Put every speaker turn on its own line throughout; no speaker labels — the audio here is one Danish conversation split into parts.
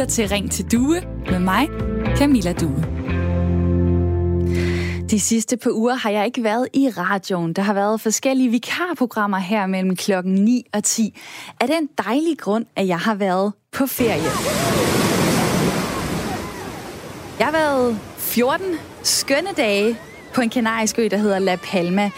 lytter til Ring til Due med mig, Camilla Due. De sidste par uger har jeg ikke været i radioen. Der har været forskellige vikarprogrammer her mellem klokken 9 og 10. Af den dejlige grund, at jeg har været på ferie. Jeg har været 14 skønne dage på en kanarisk ø, der hedder La Palma.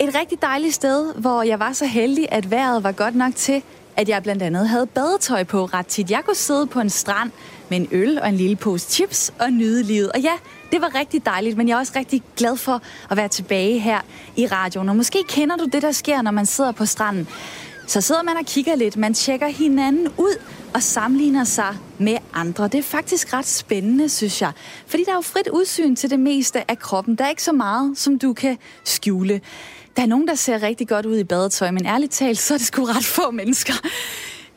Et rigtig dejligt sted, hvor jeg var så heldig, at vejret var godt nok til, at jeg blandt andet havde badetøj på ret tit. Jeg kunne sidde på en strand med en øl og en lille pose chips og nyde livet. Og ja, det var rigtig dejligt, men jeg er også rigtig glad for at være tilbage her i radioen. Og måske kender du det, der sker, når man sidder på stranden. Så sidder man og kigger lidt, man tjekker hinanden ud og sammenligner sig med andre. Det er faktisk ret spændende, synes jeg. Fordi der er jo frit udsyn til det meste af kroppen. Der er ikke så meget, som du kan skjule. Der er nogen, der ser rigtig godt ud i badetøj, men ærligt talt, så er det sgu ret få mennesker.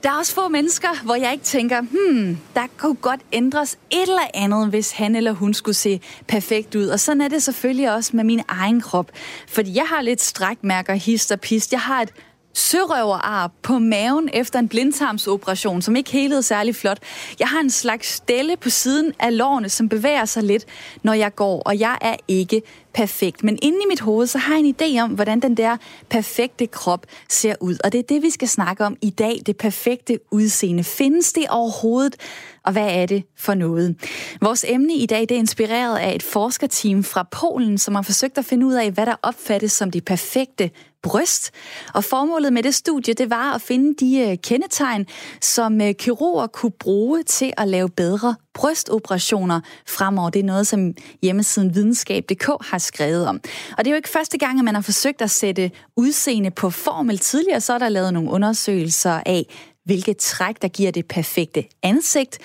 Der er også få mennesker, hvor jeg ikke tænker, hmm, der kunne godt ændres et eller andet, hvis han eller hun skulle se perfekt ud. Og sådan er det selvfølgelig også med min egen krop. Fordi jeg har lidt strækmærker, hist og pist. Jeg har et sørøverarp på maven efter en blindtarmsoperation, som ikke helede særlig flot. Jeg har en slags stelle på siden af lårene, som bevæger sig lidt, når jeg går, og jeg er ikke perfekt. Men inde i mit hoved, så har jeg en idé om, hvordan den der perfekte krop ser ud. Og det er det, vi skal snakke om i dag, det perfekte udseende. Findes det overhovedet? Og hvad er det for noget? Vores emne i dag det er inspireret af et forskerteam fra Polen, som har forsøgt at finde ud af, hvad der opfattes som det perfekte bryst. Og formålet med det studie, det var at finde de øh, kendetegn, som øh, kirurger kunne bruge til at lave bedre brystoperationer fremover. Det er noget, som hjemmesiden videnskab.dk har skrevet om. Og det er jo ikke første gang, at man har forsøgt at sætte udseende på formel. Tidligere så er der lavet nogle undersøgelser af, hvilke træk, der giver det perfekte ansigt.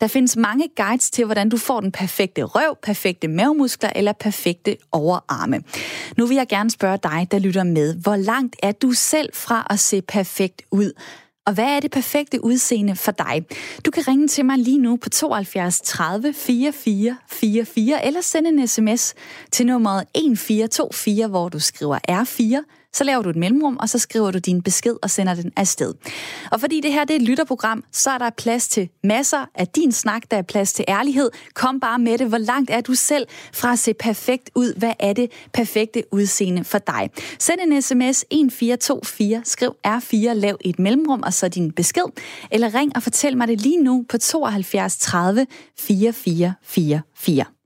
Der findes mange guides til, hvordan du får den perfekte røv, perfekte mavemuskler eller perfekte overarme. Nu vil jeg gerne spørge dig, der lytter med. Hvor langt er du selv fra at se perfekt ud? Og hvad er det perfekte udseende for dig? Du kan ringe til mig lige nu på 72 30 44 44 eller sende en sms til nummeret 1424, hvor du skriver R4 så laver du et mellemrum, og så skriver du din besked og sender den afsted. Og fordi det her det er et lytterprogram, så er der plads til masser af din snak, der er plads til ærlighed. Kom bare med det. Hvor langt er du selv fra at se perfekt ud? Hvad er det perfekte udseende for dig? Send en sms 1424, skriv R4, lav et mellemrum og så din besked. Eller ring og fortæl mig det lige nu på 72 30 4444. Nu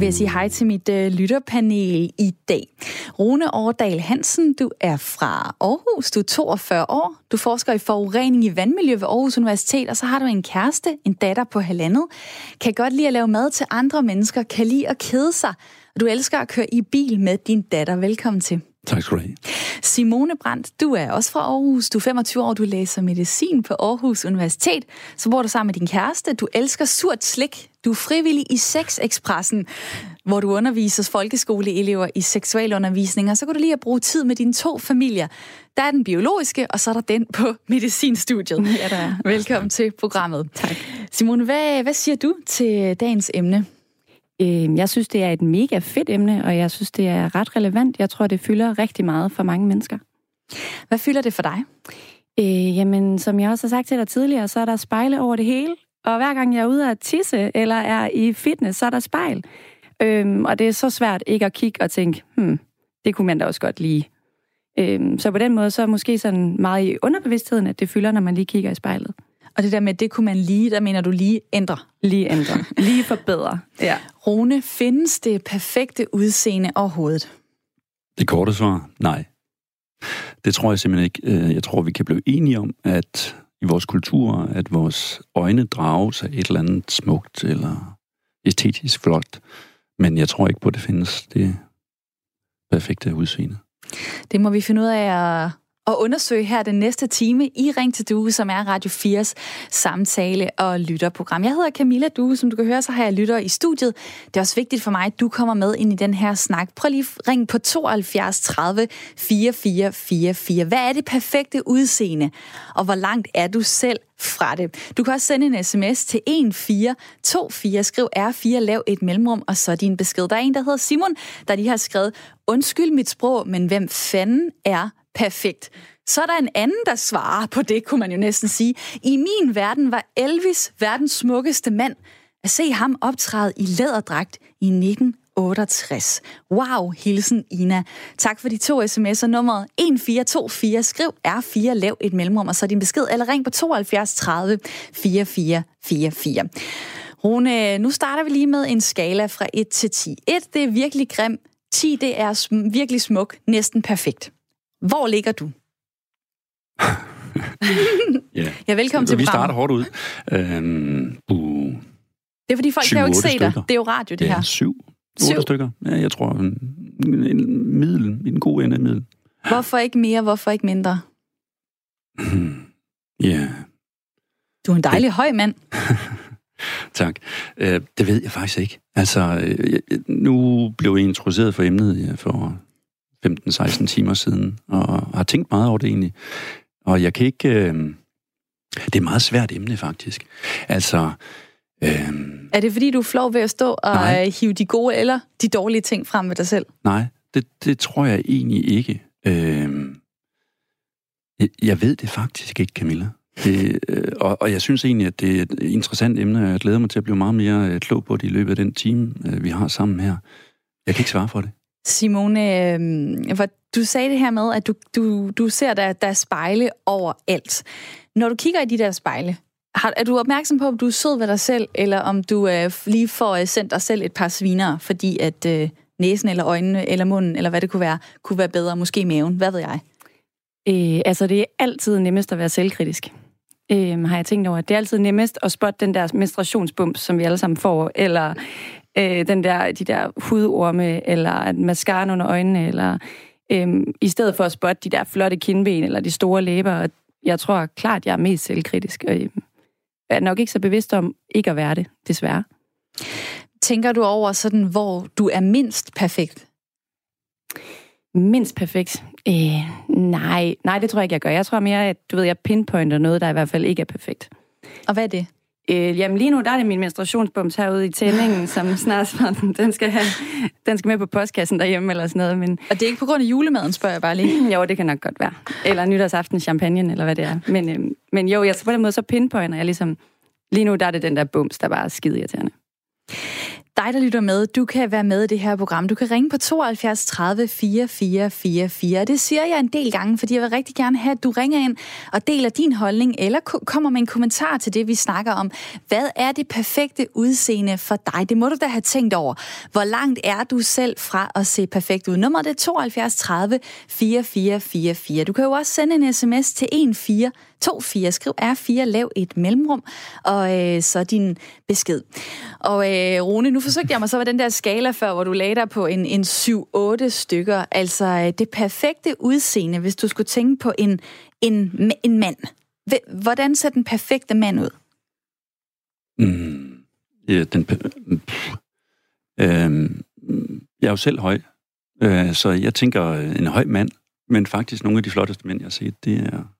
vil jeg sige hej til mit øh, lytterpanel i dag. Rune Årdal Hansen, du er fra Aarhus, du er 42 år, du forsker i forurening i vandmiljø ved Aarhus Universitet, og så har du en kæreste, en datter på halvandet, kan godt lide at lave mad til andre mennesker, kan lide at kede sig, og du elsker at køre i bil med din datter. Velkommen til.
Tak skal du have.
Simone Brandt, du er også fra Aarhus. Du er 25 år, du læser medicin på Aarhus Universitet. Så bor du sammen med din kæreste. Du elsker surt slik. Du er frivillig i Sex-Expressen, hvor du underviser folkeskoleelever i seksualundervisning. Og så kan du lige at bruge tid med dine to familier. Der er den biologiske, og så er der den på medicinstudiet.
Ja, der er.
Velkommen til programmet.
Tak.
Simone, hvad, hvad siger du til dagens emne?
Øh, jeg synes, det er et mega fedt emne, og jeg synes, det er ret relevant. Jeg tror, det fylder rigtig meget for mange mennesker.
Hvad fylder det for dig?
Øh, jamen, som jeg også har sagt til dig tidligere, så er der spejle over det hele. Og hver gang jeg er ude at tisse eller er i fitness, så er der spejl. Øhm, og det er så svært ikke at kigge og tænke, hmm, det kunne man da også godt lige. Øhm, så på den måde, så er måske sådan meget i underbevidstheden, at det fylder, når man lige kigger i spejlet.
Og det der med, det kunne man lige, der mener du lige ændre?
Lige ændre. lige forbedre.
Ja. Rune, findes det perfekte udseende overhovedet?
Det korte svar, nej. Det tror jeg simpelthen ikke. Øh, jeg tror, vi kan blive enige om, at i vores kultur, at vores øjne drages af et eller andet smukt eller æstetisk flot. Men jeg tror ikke på, at det findes det perfekte udseende.
Det må vi finde ud af at at undersøge her den næste time i Ring til Due, som er Radio 4's samtale- og lytterprogram. Jeg hedder Camilla Due, som du kan høre, så har jeg lytter i studiet. Det er også vigtigt for mig, at du kommer med ind i den her snak. Prøv lige ring på 72 30 4444. Hvad er det perfekte udseende, og hvor langt er du selv fra det. Du kan også sende en sms til 1424, skriv R4, lav et mellemrum, og så din besked. Der er en, der hedder Simon, der lige har skrevet, undskyld mit sprog, men hvem fanden er perfekt. Så er der en anden, der svarer på det, kunne man jo næsten sige. I min verden var Elvis verdens smukkeste mand. At se ham optræde i læderdragt i 1968. Wow, hilsen Ina. Tak for de to sms'er. Nummeret 1424. Skriv R4, lav et mellemrum, og så din besked, eller ring på 72 30 4444. Rune, nu starter vi lige med en skala fra 1 til 10. 1, det er virkelig grim. 10, det er virkelig smuk. Næsten perfekt. Hvor ligger du?
ja.
Ja, velkommen til
Vi starter hårdt ud. Øhm, uh,
Det er fordi, folk
Syv,
kan jo ikke se dig.
stykker.
Det er jo radio, det
ja,
her.
syv.
Syv?
Otte stykker. Ja, jeg tror, en, en middel, en god ende af middel.
Hvorfor ikke mere, hvorfor ikke mindre?
Ja,
Du er en dejlig høj mand.
tak. Øh, det ved jeg faktisk ikke. Altså, øh, jeg- nu blev jeg introduceret for emnet ja, for 15-16 timer siden, og har tænkt meget over det egentlig. Og jeg kan ikke... Øh, det er et meget svært emne, faktisk. Altså... Øh,
Er det fordi, du er flov ved at stå og
Nej.
øh, hive de gode eller de dårlige ting frem ved dig selv?
Nej, det, det tror jeg egentlig ikke. Øhm, jeg, jeg ved det faktisk ikke, Camilla. Det, øh, og, og jeg synes egentlig, at det er et interessant emne, og jeg glæder mig til at blive meget mere øh, klog på det i løbet af den time, øh, vi har sammen her. Jeg kan ikke svare for det.
Simone, øh, hvor du sagde det her med, at du, du, du ser, der, der er spejle overalt. Når du kigger i de der spejle, har, er du opmærksom på, om du er sød ved dig selv, eller om du øh, lige får øh, sendt dig selv et par sviner, fordi at øh, næsen eller øjnene eller munden, eller hvad det kunne være, kunne være bedre, måske maven, hvad ved jeg?
Øh, altså, det er altid nemmest at være selvkritisk. Øh, har jeg tænkt over. Det er altid nemmest at spotte den der menstruationsbump, som vi alle sammen får, eller øh, den der, de der hudorme, eller mascara under øjnene, eller øh, i stedet for at spotte de der flotte kindben, eller de store læber. Og Jeg tror klart, jeg er mest selvkritisk, og øh, er nok ikke så bevidst om ikke at være det, desværre.
Tænker du over sådan, hvor du er mindst perfekt?
Mindst perfekt? Øh, nej, nej, det tror jeg ikke, jeg gør. Jeg tror mere, at du ved, jeg pinpointer noget, der i hvert fald ikke er perfekt.
Og hvad er det?
Øh, jamen lige nu, der er det min menstruationsbums herude i tændingen, som snart, den skal, have, den skal med på postkassen derhjemme eller sådan noget. Men
Og det er ikke på grund af julemaden, spørger jeg bare lige.
jo, det kan nok godt være. Eller nytårsaften champagne, eller hvad det er. Men, øh, men jo, jeg på den måde, så pinpointer jeg ligesom... Lige nu, der er det den der bums, der bare er skide irriterende.
Dig, der lytter med, du kan være med i det her program. Du kan ringe på 72 30 44 44. Det siger jeg en del gange, fordi jeg vil rigtig gerne have, at du ringer ind og deler din holdning, eller kommer med en kommentar til det, vi snakker om. Hvad er det perfekte udseende for dig? Det må du da have tænkt over. Hvor langt er du selv fra at se perfekt ud? Nummeret er 72 30 44 44. Du kan jo også sende en sms til 14 24. Skriv R4, lav et mellemrum, og øh, så din besked. Og øh, Rune, nu forsøgte jeg mig så med den der skala før, hvor du lagde dig på en, en 7-8 stykker. Altså øh, det perfekte udseende, hvis du skulle tænke på en, en, en mand. Hvordan ser den perfekte mand ud?
Mm, ja, den, øh, jeg er jo selv høj, øh, så jeg tænker en høj mand, men faktisk nogle af de flotteste mænd, jeg har set, det er,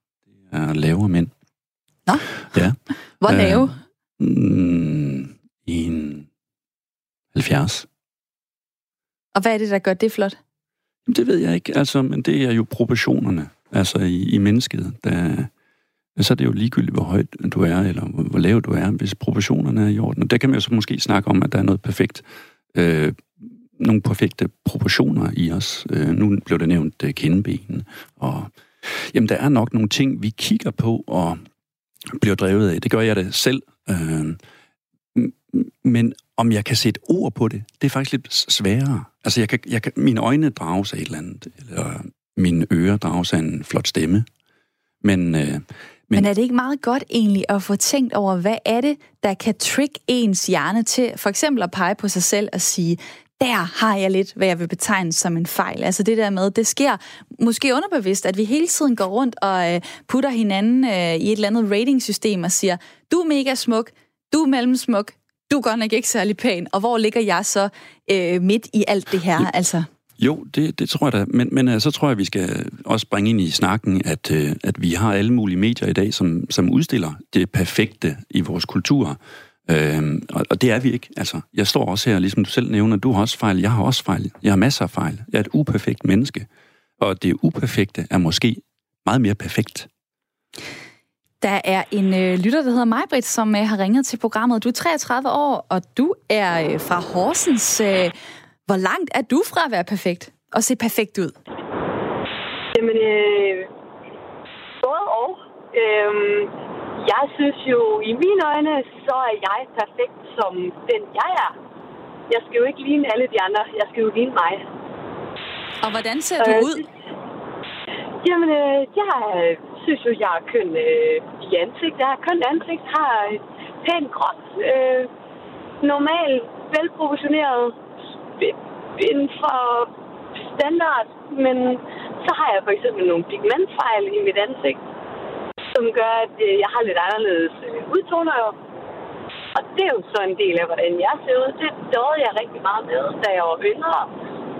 er lavere mænd.
Nå.
Ja.
Hvor
Øh,
lave?
Mm, en 70.
Og hvad er det, der gør det flot?
Det ved jeg ikke, altså, men det er jo proportionerne, altså i, i mennesket. Der, så er det jo ligegyldigt, hvor højt du er, eller hvor, hvor lav du er, hvis proportionerne er i orden. Og der kan man jo så måske snakke om, at der er noget perfekt, øh, nogle perfekte proportioner i os. Øh, nu blev det nævnt øh, kindben, og jamen, der er nok nogle ting, vi kigger på og bliver drevet af. Det gør jeg det selv. Øh, men om jeg kan sætte ord på det, det er faktisk lidt sværere. Altså, jeg kan, jeg kan, mine øjne drages af et eller andet, eller mine ører drages af en flot stemme. Men, øh,
Men, Men er det ikke meget godt egentlig at få tænkt over, hvad er det, der kan trick ens hjerne til for eksempel at pege på sig selv og sige, der har jeg lidt, hvad jeg vil betegne som en fejl. Altså det der med, det sker måske underbevidst, at vi hele tiden går rundt og øh, putter hinanden øh, i et eller andet ratingsystem og siger, du er mega smuk, du er mellemsmuk, du er godt nok ikke særlig pæn, og hvor ligger jeg så øh, midt i alt det her? Altså,
Jo, det, det tror jeg da. Men, men uh, så tror jeg, vi skal også bringe ind i snakken, at, uh, at vi har alle mulige medier i dag, som, som udstiller det perfekte i vores kultur. Uh, og, og det er vi ikke. Altså, jeg står også her, ligesom du selv nævner, du har også fejl, jeg har også fejl. Jeg har masser af fejl. Jeg er et uperfekt menneske. Og det uperfekte er måske meget mere perfekt.
Der er en øh, lytter, der hedder Majbrit, som øh, har ringet til programmet. Du er 33 år, og du er øh, fra Horsens. Øh, hvor langt er du fra at være perfekt og se perfekt ud?
Jamen, øh, både og. Øhm, jeg synes jo, i mine øjne, så er jeg perfekt som den, jeg er. Jeg skal jo ikke ligne alle de andre. Jeg skal jo ligne mig.
Og hvordan ser du
Øh,
ud?
Jamen, øh, jeg synes jo, jeg er køn øh, i ansigt. Jeg har køn ansigt, har et pænt krop, øh, normal, velproportioneret, inden for standard. Men så har jeg for eksempel nogle pigmentfejl i mit ansigt, som gør, at øh, jeg har lidt anderledes øh, udtoner udtoner. Og det er jo så en del af, hvordan jeg ser ud. Det døde jeg rigtig meget med, da jeg var yngre.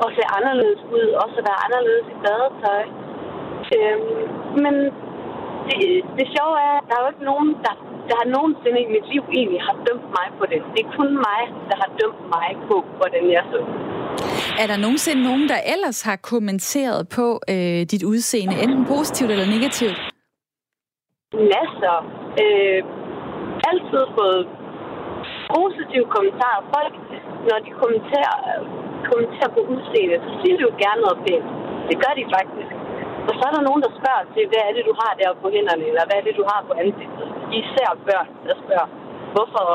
Og se anderledes ud, også at være anderledes i badetøj. Øhm, men det, det sjove er, at der er jo ikke nogen, der, der har nogensinde i mit liv egentlig har dømt mig på det. Det er kun mig, der har dømt mig på, hvordan jeg så ud.
Er der nogensinde nogen, der ellers har kommenteret på øh, dit udseende, enten positivt eller negativt?
Masser. Øh, altid fået positive kommentarer. Folk, når de kommenterer, kommenterer på udseendet, så siger de jo gerne noget pænt. Det gør de faktisk. Og så er der nogen, der spørger til, hvad er det, du har der på hænderne, eller hvad er det, du har på ansigtet. Især børn, der spørger, hvorfor,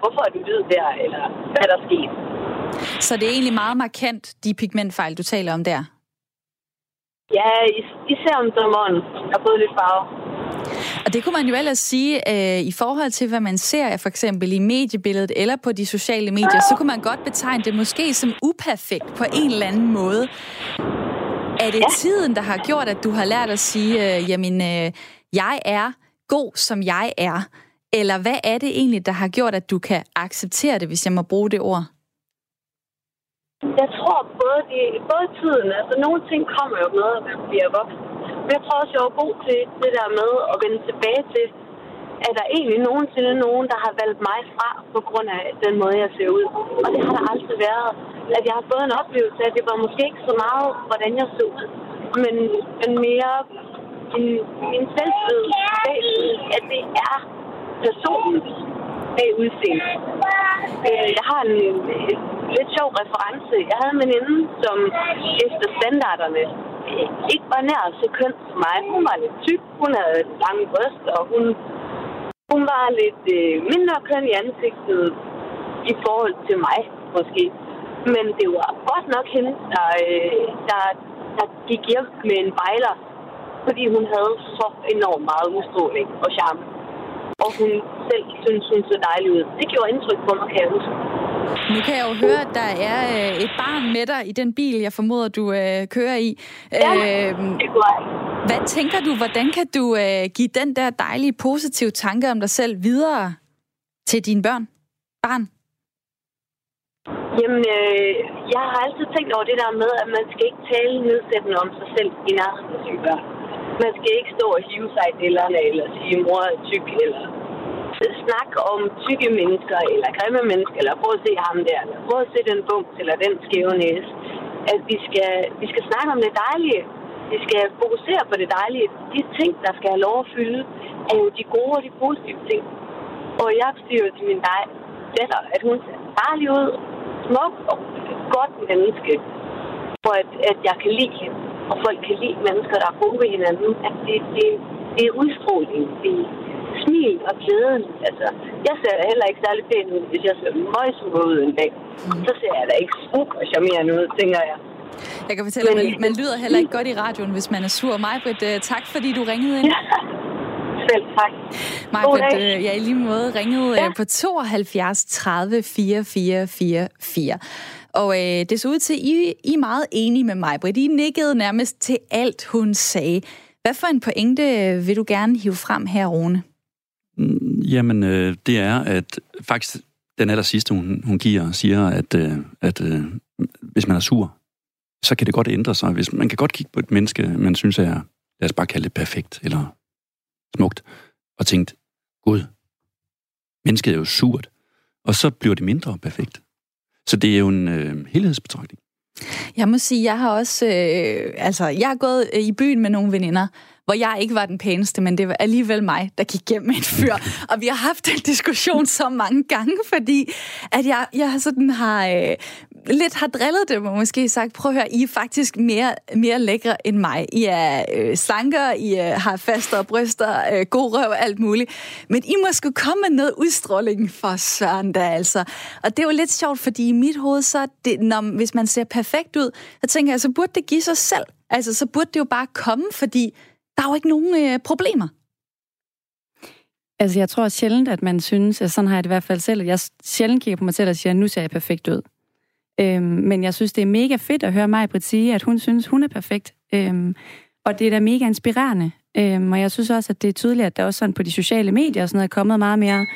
hvorfor er du hvid der, eller hvad er der sket.
Så det er egentlig meget markant, de pigmentfejl, du taler om der.
Ja, is- især om sommeren. Jeg har fået lidt farve.
Og det kunne man jo ellers sige, øh, i forhold til, hvad man ser for eksempel i mediebilledet eller på de sociale medier, så kunne man godt betegne det måske som uperfekt på en eller anden måde. Er det
Ja.
tiden, der har gjort, at du har lært at sige, øh, jamen, øh, jeg er god, som jeg er? Eller hvad er det egentlig, der har gjort, at du kan acceptere det, hvis jeg må bruge det ord?
Jeg tror både, de, både tiden, altså nogle ting kommer jo med, at man bliver voksen. Men jeg tror også, jeg var god til det der med at vende tilbage til, er der egentlig nogensinde nogen, der har valgt mig fra på grund af den måde, jeg ser ud. Og det har der aldrig været. At jeg har fået en oplevelse af, at det var måske ikke så meget, hvordan jeg så ud, men, men mere min, min selvtid, at det er personen bag udseende. Øh, Jeg har en en lidt sjov reference. Jeg havde en veninde, som efter standarderne ikke var nær så køn som mig. Hun var lidt tyk, hun havde lange bryst, og hun, hun var lidt øh, mindre køn i ansigtet i forhold til mig, måske. Men det var godt nok hende, der, øh, der, der gik hjem med en bejler, fordi hun havde så enormt meget udstråling og charme. Og hun selv synes, hun så dejlig ud. Det gjorde indtryk på mig, kan jeg huske.
Nu kan jeg jo høre, at der er øh, et barn med dig i den bil, jeg formoder, du øh, kører i.
Ja,
Øh,
det kunne jeg.
hvad tænker du, hvordan kan du øh, give den der dejlige, positive tanke om dig selv videre til dine børn? Barn?
Jamen, øh, jeg har altid tænkt over det der med, at man skal ikke tale nedsættende om sig selv i nærheden af sine børn. Man skal ikke stå og hive sig i dillerne, eller sige, mor er tyk, eller snakke om tykke mennesker, eller grimme mennesker, eller prøv at se ham der, eller prøv at se den bums, eller den skæve næse. At vi skal, vi skal snakke om det dejlige. Vi skal fokusere på det dejlige. De ting, der skal have lov at fylde, er jo de gode og de positive ting. Og jeg siger jo til min dej- datter, at hun ser dejlig ud, smuk og godt menneske, for at, at jeg kan lide hende. Og folk kan lide mennesker, der er gode ved hinanden. At det, det, det er udstråling. Det er smil og glæden. Altså, jeg ser da heller ikke særlig pæn ud, hvis jeg ser møgsukker ud en dag. Så ser jeg da ikke smuk og charmerende ud, tænker jeg.
Jeg kan fortælle, at
Men-
man, man lyder heller ikke godt i radioen, hvis man er sur. Majbrit, øh, tak fordi du ringede ind.
Ja. Selv tak.
Majbrit, øh, jeg i lige måde ringede
Ja.
øh, på 72 30 4444. Og øh, det så ud til, I, I er meget enige med mig, Britt. I nikkede nærmest til alt, hun sagde. Hvad for en pointe øh, vil du gerne hive frem her, Rune?
Mm, jamen, øh, det er, at faktisk den aller sidste, hun, hun giver, siger, at, øh, at øh, hvis man er sur, så kan det godt ændre sig. Hvis, man kan godt kigge på et menneske, man synes er, lad os bare kalde det perfekt, eller smukt, og tænkt, gud, mennesket er jo surt, og så bliver det mindre perfekt. Så det er jo en øh, helhedsbetragtning.
Jeg må sige, jeg har også, øh, altså, jeg har gået øh, i byen med nogle veninder, hvor jeg ikke var den pæneste, men det var alligevel mig, der gik med en fyr. Og vi har haft den diskussion så mange gange, fordi at jeg, jeg sådan har øh, lidt har drillet dem, og måske sagt, prøv at høre, I er faktisk mere, mere lækre end mig. I er øh, slankere, I øh, har fastere bryster, øh, god røv, alt muligt. Men I må sgu komme med noget udstråling for søren da, altså. Og det er jo lidt sjovt, fordi i mit hoved, så det, når, hvis man ser perfekt ud, så tænker jeg, så burde det give sig selv. Altså, så burde det jo bare komme, fordi der er jo ikke nogen øh, problemer.
Altså, jeg tror sjældent, at man synes, at sådan har jeg det i hvert fald selv, at jeg sjældent kigger på mig selv og siger, nu ser jeg perfekt ud. Øhm, men jeg synes, det er mega fedt at høre mig, Britt, sige, at hun synes, hun er perfekt. Øhm, og det er da mega inspirerende. Øhm, og jeg synes også, at det er tydeligt, at der også sådan på de sociale medier og sådan noget, er kommet meget mere...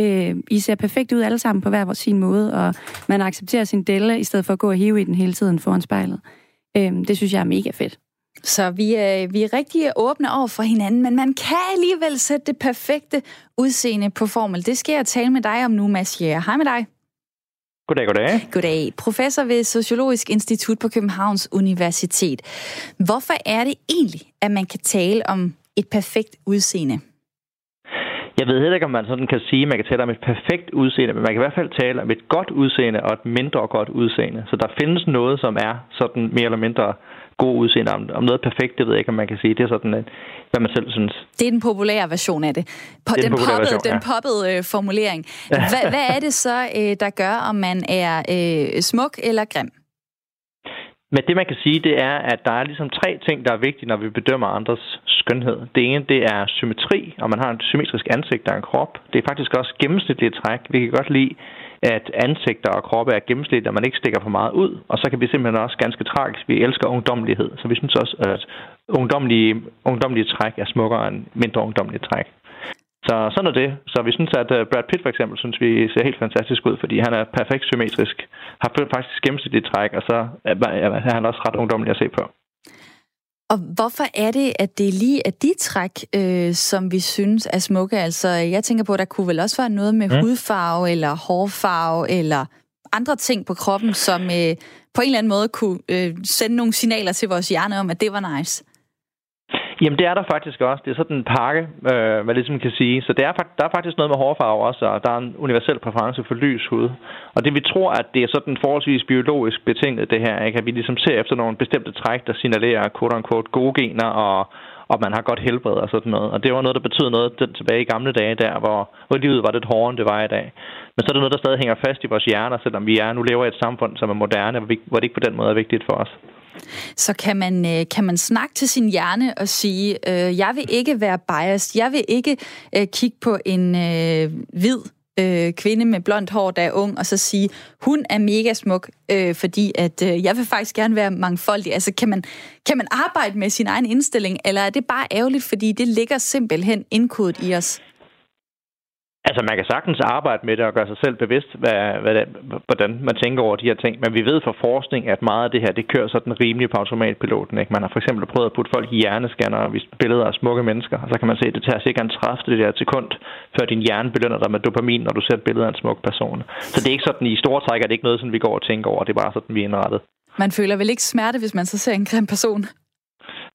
Øh, I ser perfekt ud alle sammen på hver sin måde, og man accepterer sin delle, i stedet for at gå og hive i den hele tiden foran spejlet. Øhm, det synes jeg er mega fedt.
Så vi er, vi er rigtig åbne over for hinanden, men man kan alligevel sætte det perfekte udseende på formel. Det skal jeg tale med dig om nu, Mads Jæger. Hej med dig.
Goddag, goddag.
Goddag. Professor ved Sociologisk Institut på Københavns Universitet. Hvorfor er det egentlig, at man kan tale om et perfekt udseende?
Jeg ved heller ikke, om man sådan kan sige, at man kan tale om et perfekt udseende, men man kan i hvert fald tale om et godt udseende og et mindre godt udseende. Så der findes noget, som er sådan mere eller mindre god udseende. Om, om noget er perfekt, det ved jeg ikke, om man kan sige. Det er sådan, hvad man selv synes.
Det er den populære version af det. På, det den, den poppede, version, ja. den poppede øh, formulering. Hva, hvad er det så, øh, der gør, om man er øh, smuk eller grim?
Men det, man kan sige, det er, at der er ligesom tre ting, der er vigtige, når vi bedømmer andres skønhed. Det ene, det er symmetri, og man har en symmetrisk ansigt og en krop. Det er faktisk også gennemsnitlige træk. Vi kan godt lide at ansigter og kroppe er gennemsnit, og man ikke stikker for meget ud. Og så kan vi simpelthen også ganske tragisk, vi elsker ungdommelighed. Så vi synes også, at ungdomlige, ungdomlige træk er smukkere end mindre ungdomlige træk. Så sådan er det. Så vi synes, at øh, Brad Pitt for eksempel, synes vi ser helt fantastisk ud, fordi han er perfekt symmetrisk, har faktisk gennemsnitligt træk, og så er han også ret ungdommelig at se på.
Og hvorfor er det, at det lige er de træk, øh, som vi synes er smukke? Altså, jeg tænker på, at der kunne vel også være noget med mm. hudfarve, eller hårfarve, eller andre ting på kroppen, som øh, på en eller anden måde kunne øh, sende nogle signaler til vores hjerne om, at det var nice.
Jamen, det er der faktisk også. Det er sådan en pakke, øh, hvad ligesom kan sige. Så det er, der er faktisk noget med hårfarve også, og der er en universel præference for lys hud. Og det vi tror, at det er sådan forholdsvis biologisk betinget, det her, ikke? at vi ligesom ser efter nogle bestemte træk, der signalerer quote-unquote gode gener, og, og man har godt helbred og sådan noget. Og det var noget, der betød noget den, tilbage i gamle dage der, hvor, hvor livet var lidt hårdere, end det var i dag. Men så er det noget, der stadig hænger fast i vores hjerner, selvom vi er nu lever i et samfund, som er moderne, hvor, vi, hvor det ikke på den måde er vigtigt for os.
Så kan man, øh, kan man snakke til sin hjerne og sige, øh, jeg vil ikke være biased, jeg vil ikke øh, kigge på en øh, hvid øh, kvinde med blondt hår, der er ung, og så sige, hun er mega smuk, øh, fordi at øh, jeg vil faktisk gerne være mangfoldig. Altså, kan man, kan man arbejde med sin egen indstilling, eller er det bare ærgerligt, fordi det ligger simpelthen indkodet i os?
Altså, man kan sagtens arbejde med det og gøre sig selv bevidst, hvad, hvad det, hvordan man tænker over de her ting. Men vi ved fra forskning, at meget af det her, det kører sådan rimelig på automatpiloten. Ikke? Man har for eksempel prøvet at putte folk i hjerneskanner og vist billeder af smukke mennesker. Og så kan man se, at det tager cirka en 30 det der sekund, før din hjerne belønner dig med dopamin, når du ser et billede af en smuk person. Så det er ikke sådan, i store træk er det ikke noget, som vi går og tænker over. Det er bare sådan, vi er indrettet.
Man føler vel ikke smerte, hvis man så ser en grim person?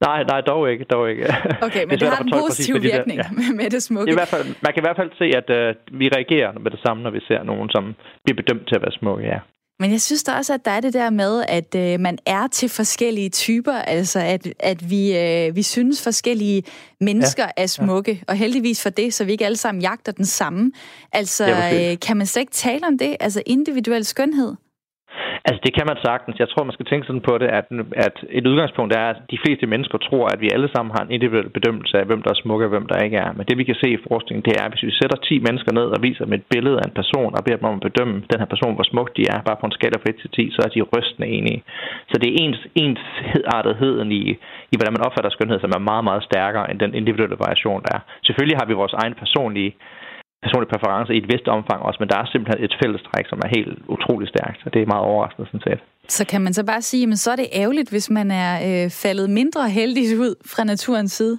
Nej, nej, dog ikke, dog ikke.
Okay, men det, det har en positiv virkning de med, med det smukke.
I hvert fald, man kan i hvert fald se, at uh, vi reagerer med det samme, når vi ser nogen, som bliver bedømt til at være smukke, ja.
Men jeg synes da også, at der er det der med, at øh, man er til forskellige typer, altså at, at vi, øh, vi synes forskellige mennesker ja, er smukke, ja. og heldigvis for det, så vi ikke alle sammen jagter den samme. Altså, ja, øh, kan man slet ikke tale om det, altså individuel skønhed?
Altså, det kan man sagtens. Jeg tror, man skal tænke sådan på det, at, at et udgangspunkt er, at de fleste mennesker tror, at vi alle sammen har en individuel bedømmelse af, hvem der er smuk og hvem der ikke er. Men det, vi kan se i forskningen, det er, at hvis vi sætter 10 mennesker ned og viser dem et billede af en person og beder dem om at bedømme den her person, hvor smuk de er, bare på en skala fra 1 til 10, så er de rystende enige. Så det er ens, ensartetheden i, i, hvordan man opfatter skønhed, som er meget, meget stærkere end den individuelle variation, der er. Selvfølgelig har vi vores egen personlige personlige præferencer i et vist omfang også, men der er simpelthen et fællestræk, som er helt utrolig stærkt, og det er meget overraskende sådan set.
Så kan man så bare sige, men så er det ærgerligt, hvis man er øh, faldet mindre heldigt ud fra naturens side?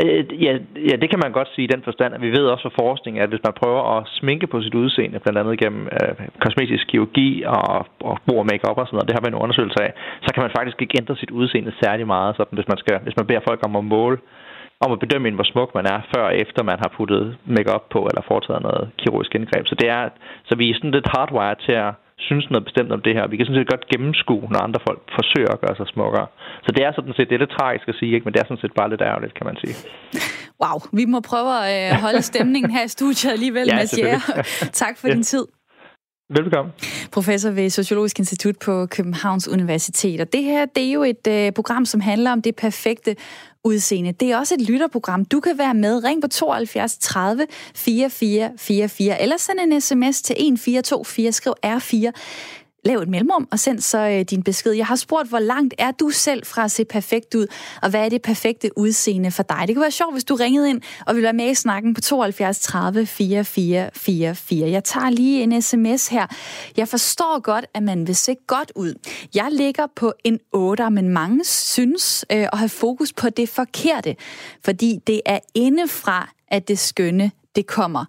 Øh, ja, ja, det kan man godt sige i den forstand, at vi ved også fra forskning, at hvis man prøver at sminke på sit udseende, blandt andet gennem øh, kosmetisk kirurgi og, og brug af make-up og sådan noget, det har vi en undersøgelse af, så kan man faktisk ikke ændre sit udseende særlig meget, sådan, hvis man, skal, hvis man beder folk om at måle om at bedømme, hvor smuk man er, før og efter man har puttet makeup på eller foretaget noget kirurgisk indgreb. Så, det er, så vi er sådan lidt hardwired til at synes noget bestemt om det her. Vi kan sådan set godt gennemskue, når andre folk forsøger at gøre sig smukkere. Så det er sådan set, det er lidt tragisk at sige, ikke? men det er sådan set bare lidt ærgerligt, kan man sige.
Wow, vi må prøve at øh, holde stemningen her i studiet alligevel, ja, Mads Tak for ja. din tid.
Velkommen.
Professor ved Sociologisk Institut på Københavns Universitet. Og det her, det er jo et øh, program, som handler om det perfekte udseende. Det er også et lytterprogram. Du kan være med. Ring på 72 30 44 44, eller send en sms til 1424, skriv R4 lav et mellemrum og send så øh, din besked. Jeg har spurgt, hvor langt er du selv fra at se perfekt ud, og hvad er det perfekte udseende for dig? Det kunne være sjovt, hvis du ringede ind og ville være med i snakken på 72 30 44 44. Jeg tager lige en sms her. Jeg forstår godt, at man vil se godt ud. Jeg ligger på en 8, men mange synes øh, at have fokus på det forkerte, fordi det er indefra, at det skønne, det kommer.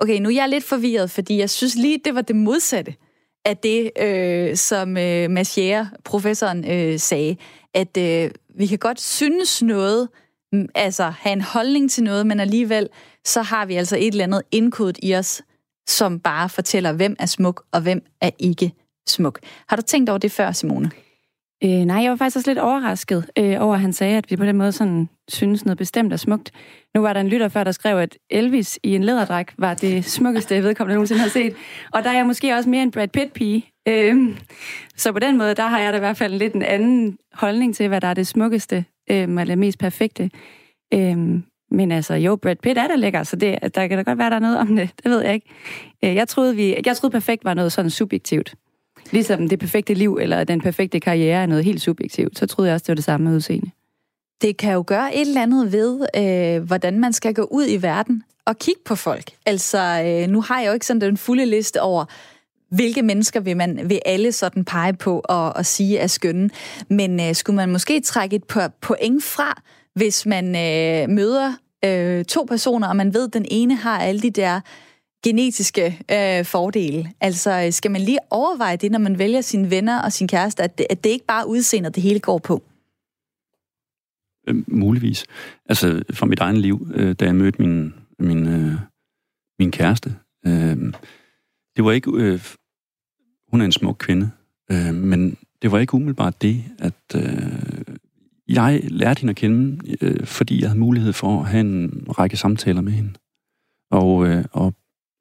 Okay, nu er jeg lidt forvirret, fordi jeg synes lige, det var det modsatte af det, øh, som øh, Machier, professoren, øh, sagde, at øh, vi kan godt synes noget, mm, altså have en holdning til noget, men alligevel så har vi altså et eller andet indkodet i os, som bare fortæller, hvem er smuk og hvem er ikke smuk. Har du tænkt over det før, Simone?
Øh, nej, jeg var faktisk også lidt overrasket øh, over, at han sagde, at vi på den måde sådan synes noget bestemt er smukt. Nu var der en lytter før, der skrev, at Elvis i en læderdragt var det smukkeste, jeg vedkommende nogensinde har set. Og der er jeg måske også mere en Brad Pitt-pige. Øh, så på den måde, der har jeg da i hvert fald lidt en anden holdning til, hvad der er det smukkeste, øh, eller det mest perfekte. Øh, men altså, jo, Brad Pitt er da lækker, så det, der kan da godt være, der er noget om det. Det ved jeg ikke. Øh, jeg troede, vi, jeg troede perfekt var noget sådan subjektivt. Ligesom det perfekte liv eller den perfekte karriere er noget helt subjektivt, så troede jeg også, det var det samme med udseende.
Det kan jo gøre et eller andet ved, øh, hvordan man skal gå ud i verden og kigge på folk. Altså, øh, nu har jeg jo ikke sådan den fulde liste over, hvilke mennesker vil man vil alle sådan pege på og, og sige er skønne. Men øh, skulle man måske trække et par point fra, hvis man øh, møder øh, to personer, og man ved, at den ene har alle de der genetiske øh, fordele. Altså, øh, skal man lige overveje det, når man vælger sine venner og sin kæreste, at det, at det ikke bare udseendet, det hele går på?
Øh, muligvis. Altså, fra mit eget liv, øh, da jeg mødte min, min, øh, min kæreste, øh, det var ikke... Øh, hun er en smuk kvinde, øh, men det var ikke umiddelbart det, at øh, jeg lærte hende at kende, øh, fordi jeg havde mulighed for at have en række samtaler med hende. Og, øh, og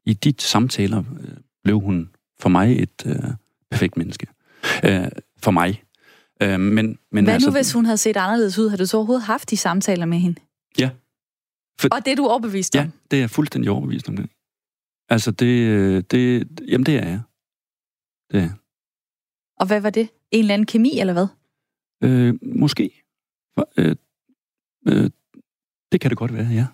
i de samtaler øh, blev hun for mig et øh, perfekt menneske. Øh, for mig.
Øh, men, men Hvad altså, nu, hvis hun havde set anderledes ud? Har du så overhovedet haft de samtaler med hende?
Ja.
For, og det er du overbevist
om? Ja, det er jeg fuldstændig overbevist om det. Altså, det, øh, det, jamen, det er jeg. Det er jeg.
Og hvad var det? En eller anden kemi, eller hvad?
Øh, måske. Øh, øh, det kan det godt være, ja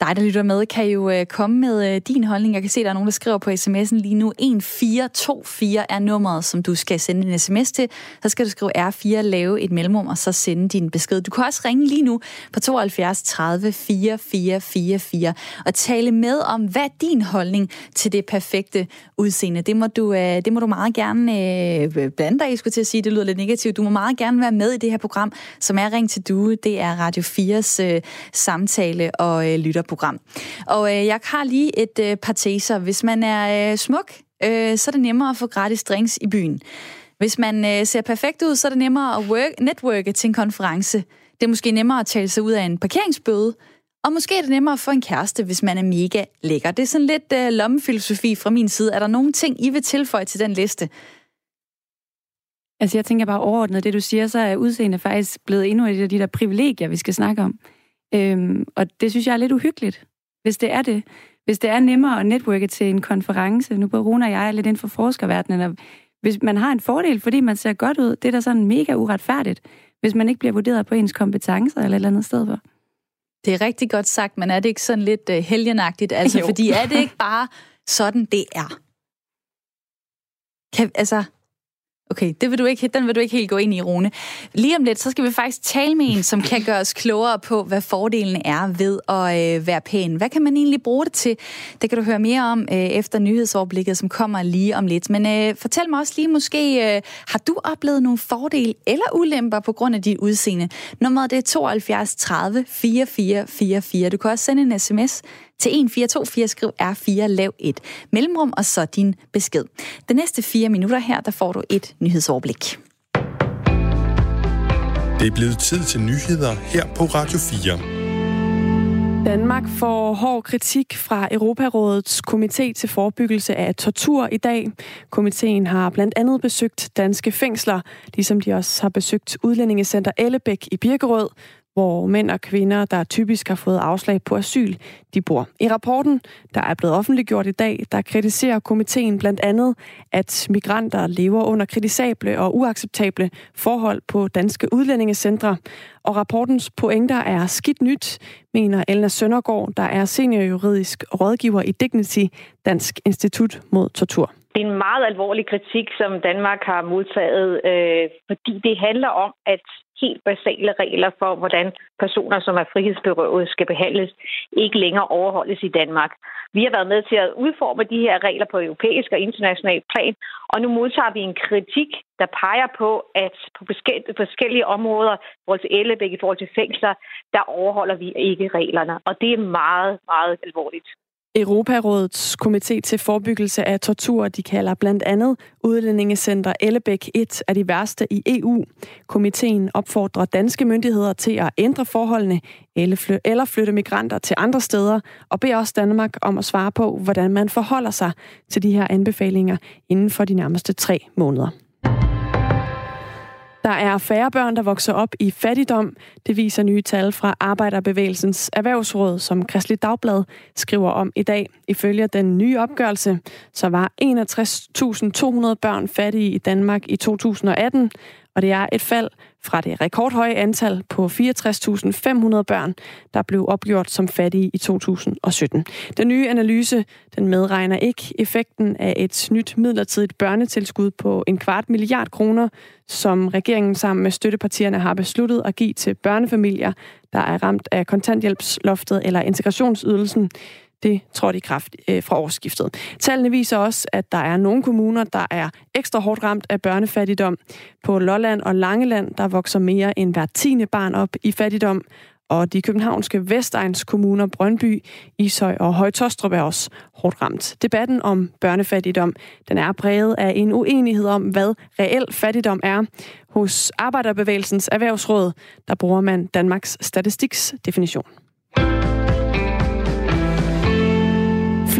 dig, der lytter med, kan jo øh, komme med øh, din holdning. Jeg kan se, at der er nogen, der skriver på sms'en lige nu. 1424 er nummeret, som du skal sende en sms til. Så skal du skrive R4, lave et mellemrum, og så sende din besked. Du kan også ringe lige nu på 72 30 4444 og tale med om, hvad er din holdning til det perfekte udseende. Det må du, øh, det må du meget gerne øh, blande dig i, skulle til at sige. Det lyder lidt negativt. Du må meget gerne være med i det her program, som er Ring til Due. Det er Radio 4's øh, samtale og øh, lytter program. Og øh, jeg har lige et øh, par teser. Hvis man er øh, smuk, øh, så er det nemmere at få gratis drinks i byen. Hvis man øh, ser perfekt ud, så er det nemmere at work, networke til en konference. Det er måske nemmere at tale sig ud af en parkeringsbøde. Og måske er det nemmere at få en kæreste, hvis man er mega lækker. Det er sådan lidt øh, lommefilosofi fra min side. Er der nogle ting, I vil tilføje til den liste?
Altså jeg tænker bare overordnet, det du siger, så er udseende faktisk blevet endnu et af de der privilegier, vi skal snakke om. Øhm, og det synes jeg er lidt uhyggeligt, hvis det er det. Hvis det er nemmere at netværke til en konference. Nu på Rune og jeg er lidt inden for forskerverdenen, og hvis man har en fordel, fordi man ser godt ud, det er da sådan mega uretfærdigt, hvis man ikke bliver vurderet på ens kompetencer eller et eller andet sted for.
Det er rigtig godt sagt, men er det ikke sådan lidt uh, helgenagtigt? Altså, jo. fordi er det ikke bare sådan, det er? Kan, altså, Okay, det vil du ikke, den vil du ikke helt gå ind i, Rune. Lige om lidt, så skal vi faktisk tale med en, som kan gøre os klogere på, hvad fordelen er ved at øh, være pæn. Hvad kan man egentlig bruge det til? Det kan du høre mere om øh, efter nyhedsoverblikket, som kommer lige om lidt. Men øh, fortæl mig også lige måske, øh, har du oplevet nogle fordele eller ulemper på grund af dit udseende? Nummeret det er 72 30 44 44. Du kan også sende en sms til 1424, skriv R4, lav et mellemrum, og så din besked. De næste fire minutter her, der får du et nyhedsoverblik.
Det er blevet tid til nyheder her på Radio 4.
Danmark får hård kritik fra Europarådets komité til forebyggelse af tortur i dag. Komiteen har blandt andet besøgt danske fængsler, ligesom de også har besøgt udlændingecenter Ellebæk i Birkerød, hvor mænd og kvinder, der typisk har fået afslag på asyl, de bor. I rapporten, der er blevet offentliggjort i dag, der kritiserer komiteen blandt andet, at migranter lever under kritisable og uacceptable forhold på danske udlændingecentre. Og rapportens pointer er skidt nyt, mener Elna Søndergaard, der er seniorjuridisk rådgiver i Dignity, Dansk Institut mod Tortur.
Det er en meget alvorlig kritik, som Danmark har modtaget, øh, fordi det handler om, at helt basale regler for, hvordan personer, som er frihedsberøvet, skal behandles, ikke længere overholdes i Danmark. Vi har været med til at udforme de her regler på europæisk og international plan, og nu modtager vi en kritik, der peger på, at på forskellige områder, i forhold til Ellebæk, i forhold til fængsler, der overholder vi ikke reglerne. Og det er meget, meget alvorligt.
Europarådets komité til forebyggelse af tortur, de kalder blandt andet Udlændingecenter Ellebæk et af de værste i EU. Komiteen opfordrer danske myndigheder til at ændre forholdene eller flytte migranter til andre steder, og beder også Danmark om at svare på, hvordan man forholder sig til de her anbefalinger inden for de nærmeste tre måneder. Der er færre børn, der vokser op i fattigdom. Det viser nye tal fra Arbejderbevægelsens Erhvervsråd, som Kristelig Dagblad skriver om i dag. Ifølge den nye opgørelse, så var 61.200 børn fattige i Danmark i 2018, og det er et fald fra det rekordhøje antal på 64.500 børn, der blev opgjort som fattige i 2017. Den nye analyse den medregner ikke effekten af et nyt midlertidigt børnetilskud på en kvart milliard kroner, som regeringen sammen med støttepartierne har besluttet at give til børnefamilier, der er ramt af kontanthjælpsloftet eller integrationsydelsen. Det trådte i kraft øh, fra årsskiftet. Tallene viser også, at der er nogle kommuner, der er ekstra hårdt ramt af børnefattigdom. På Lolland og Langeland, der vokser mere end hver tiende barn op i fattigdom, og de københavnske Vestegns kommuner Brøndby, Ishøj og Højtostrup er også hårdt ramt. Debatten om børnefattigdom den er præget af en uenighed om, hvad reel fattigdom er. Hos Arbejderbevægelsens Erhvervsråd, der bruger man Danmarks Statistiks definition.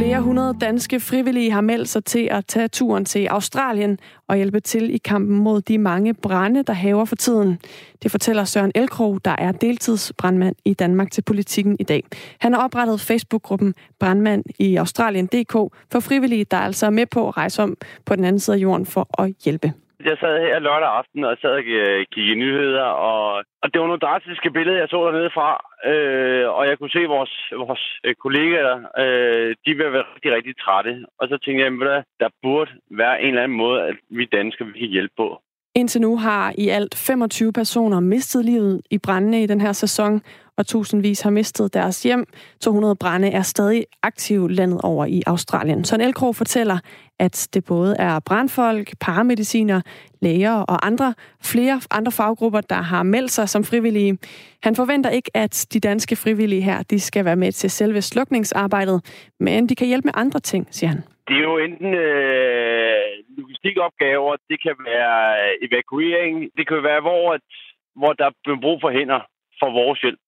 Flere hundrede danske frivillige har meldt sig til at tage turen til Australien og hjælpe til i kampen mod de mange brænde, der haver for tiden. Det fortæller Søren Elkrog, der er deltidsbrandmand i Danmark til politikken i dag. Han har oprettet Facebook-gruppen Brandmand i Australien.dk for frivillige, der altså er med på at rejse om på den anden side af jorden for at hjælpe.
Jeg sad her lørdag aften og sad og øh, kiggede nyheder, og, og det var nogle drastiske billeder, jeg så dernede fra. Øh, og jeg kunne se vores, vores øh, kollegaer, øh, de var være rigtig, rigtig trætte. Og så tænkte jeg, at der burde være en eller anden måde, at vi danskere vi kan hjælpe på.
Indtil nu har i alt 25 personer mistet livet i brændene i den her sæson, og tusindvis har mistet deres hjem. 200 brænde er stadig aktive landet over i Australien. Søren Elkrog fortæller, at det både er brandfolk, paramediciner, læger og andre flere andre faggrupper, der har meldt sig som frivillige. Han forventer ikke, at de danske frivillige her de skal være med til selve slukningsarbejdet, men de kan hjælpe med andre ting, siger han.
Det er jo enten øh, logistikopgaver, det kan være evakuering, det kan være, hvor, hvor der er brug for hænder for vores hjælp.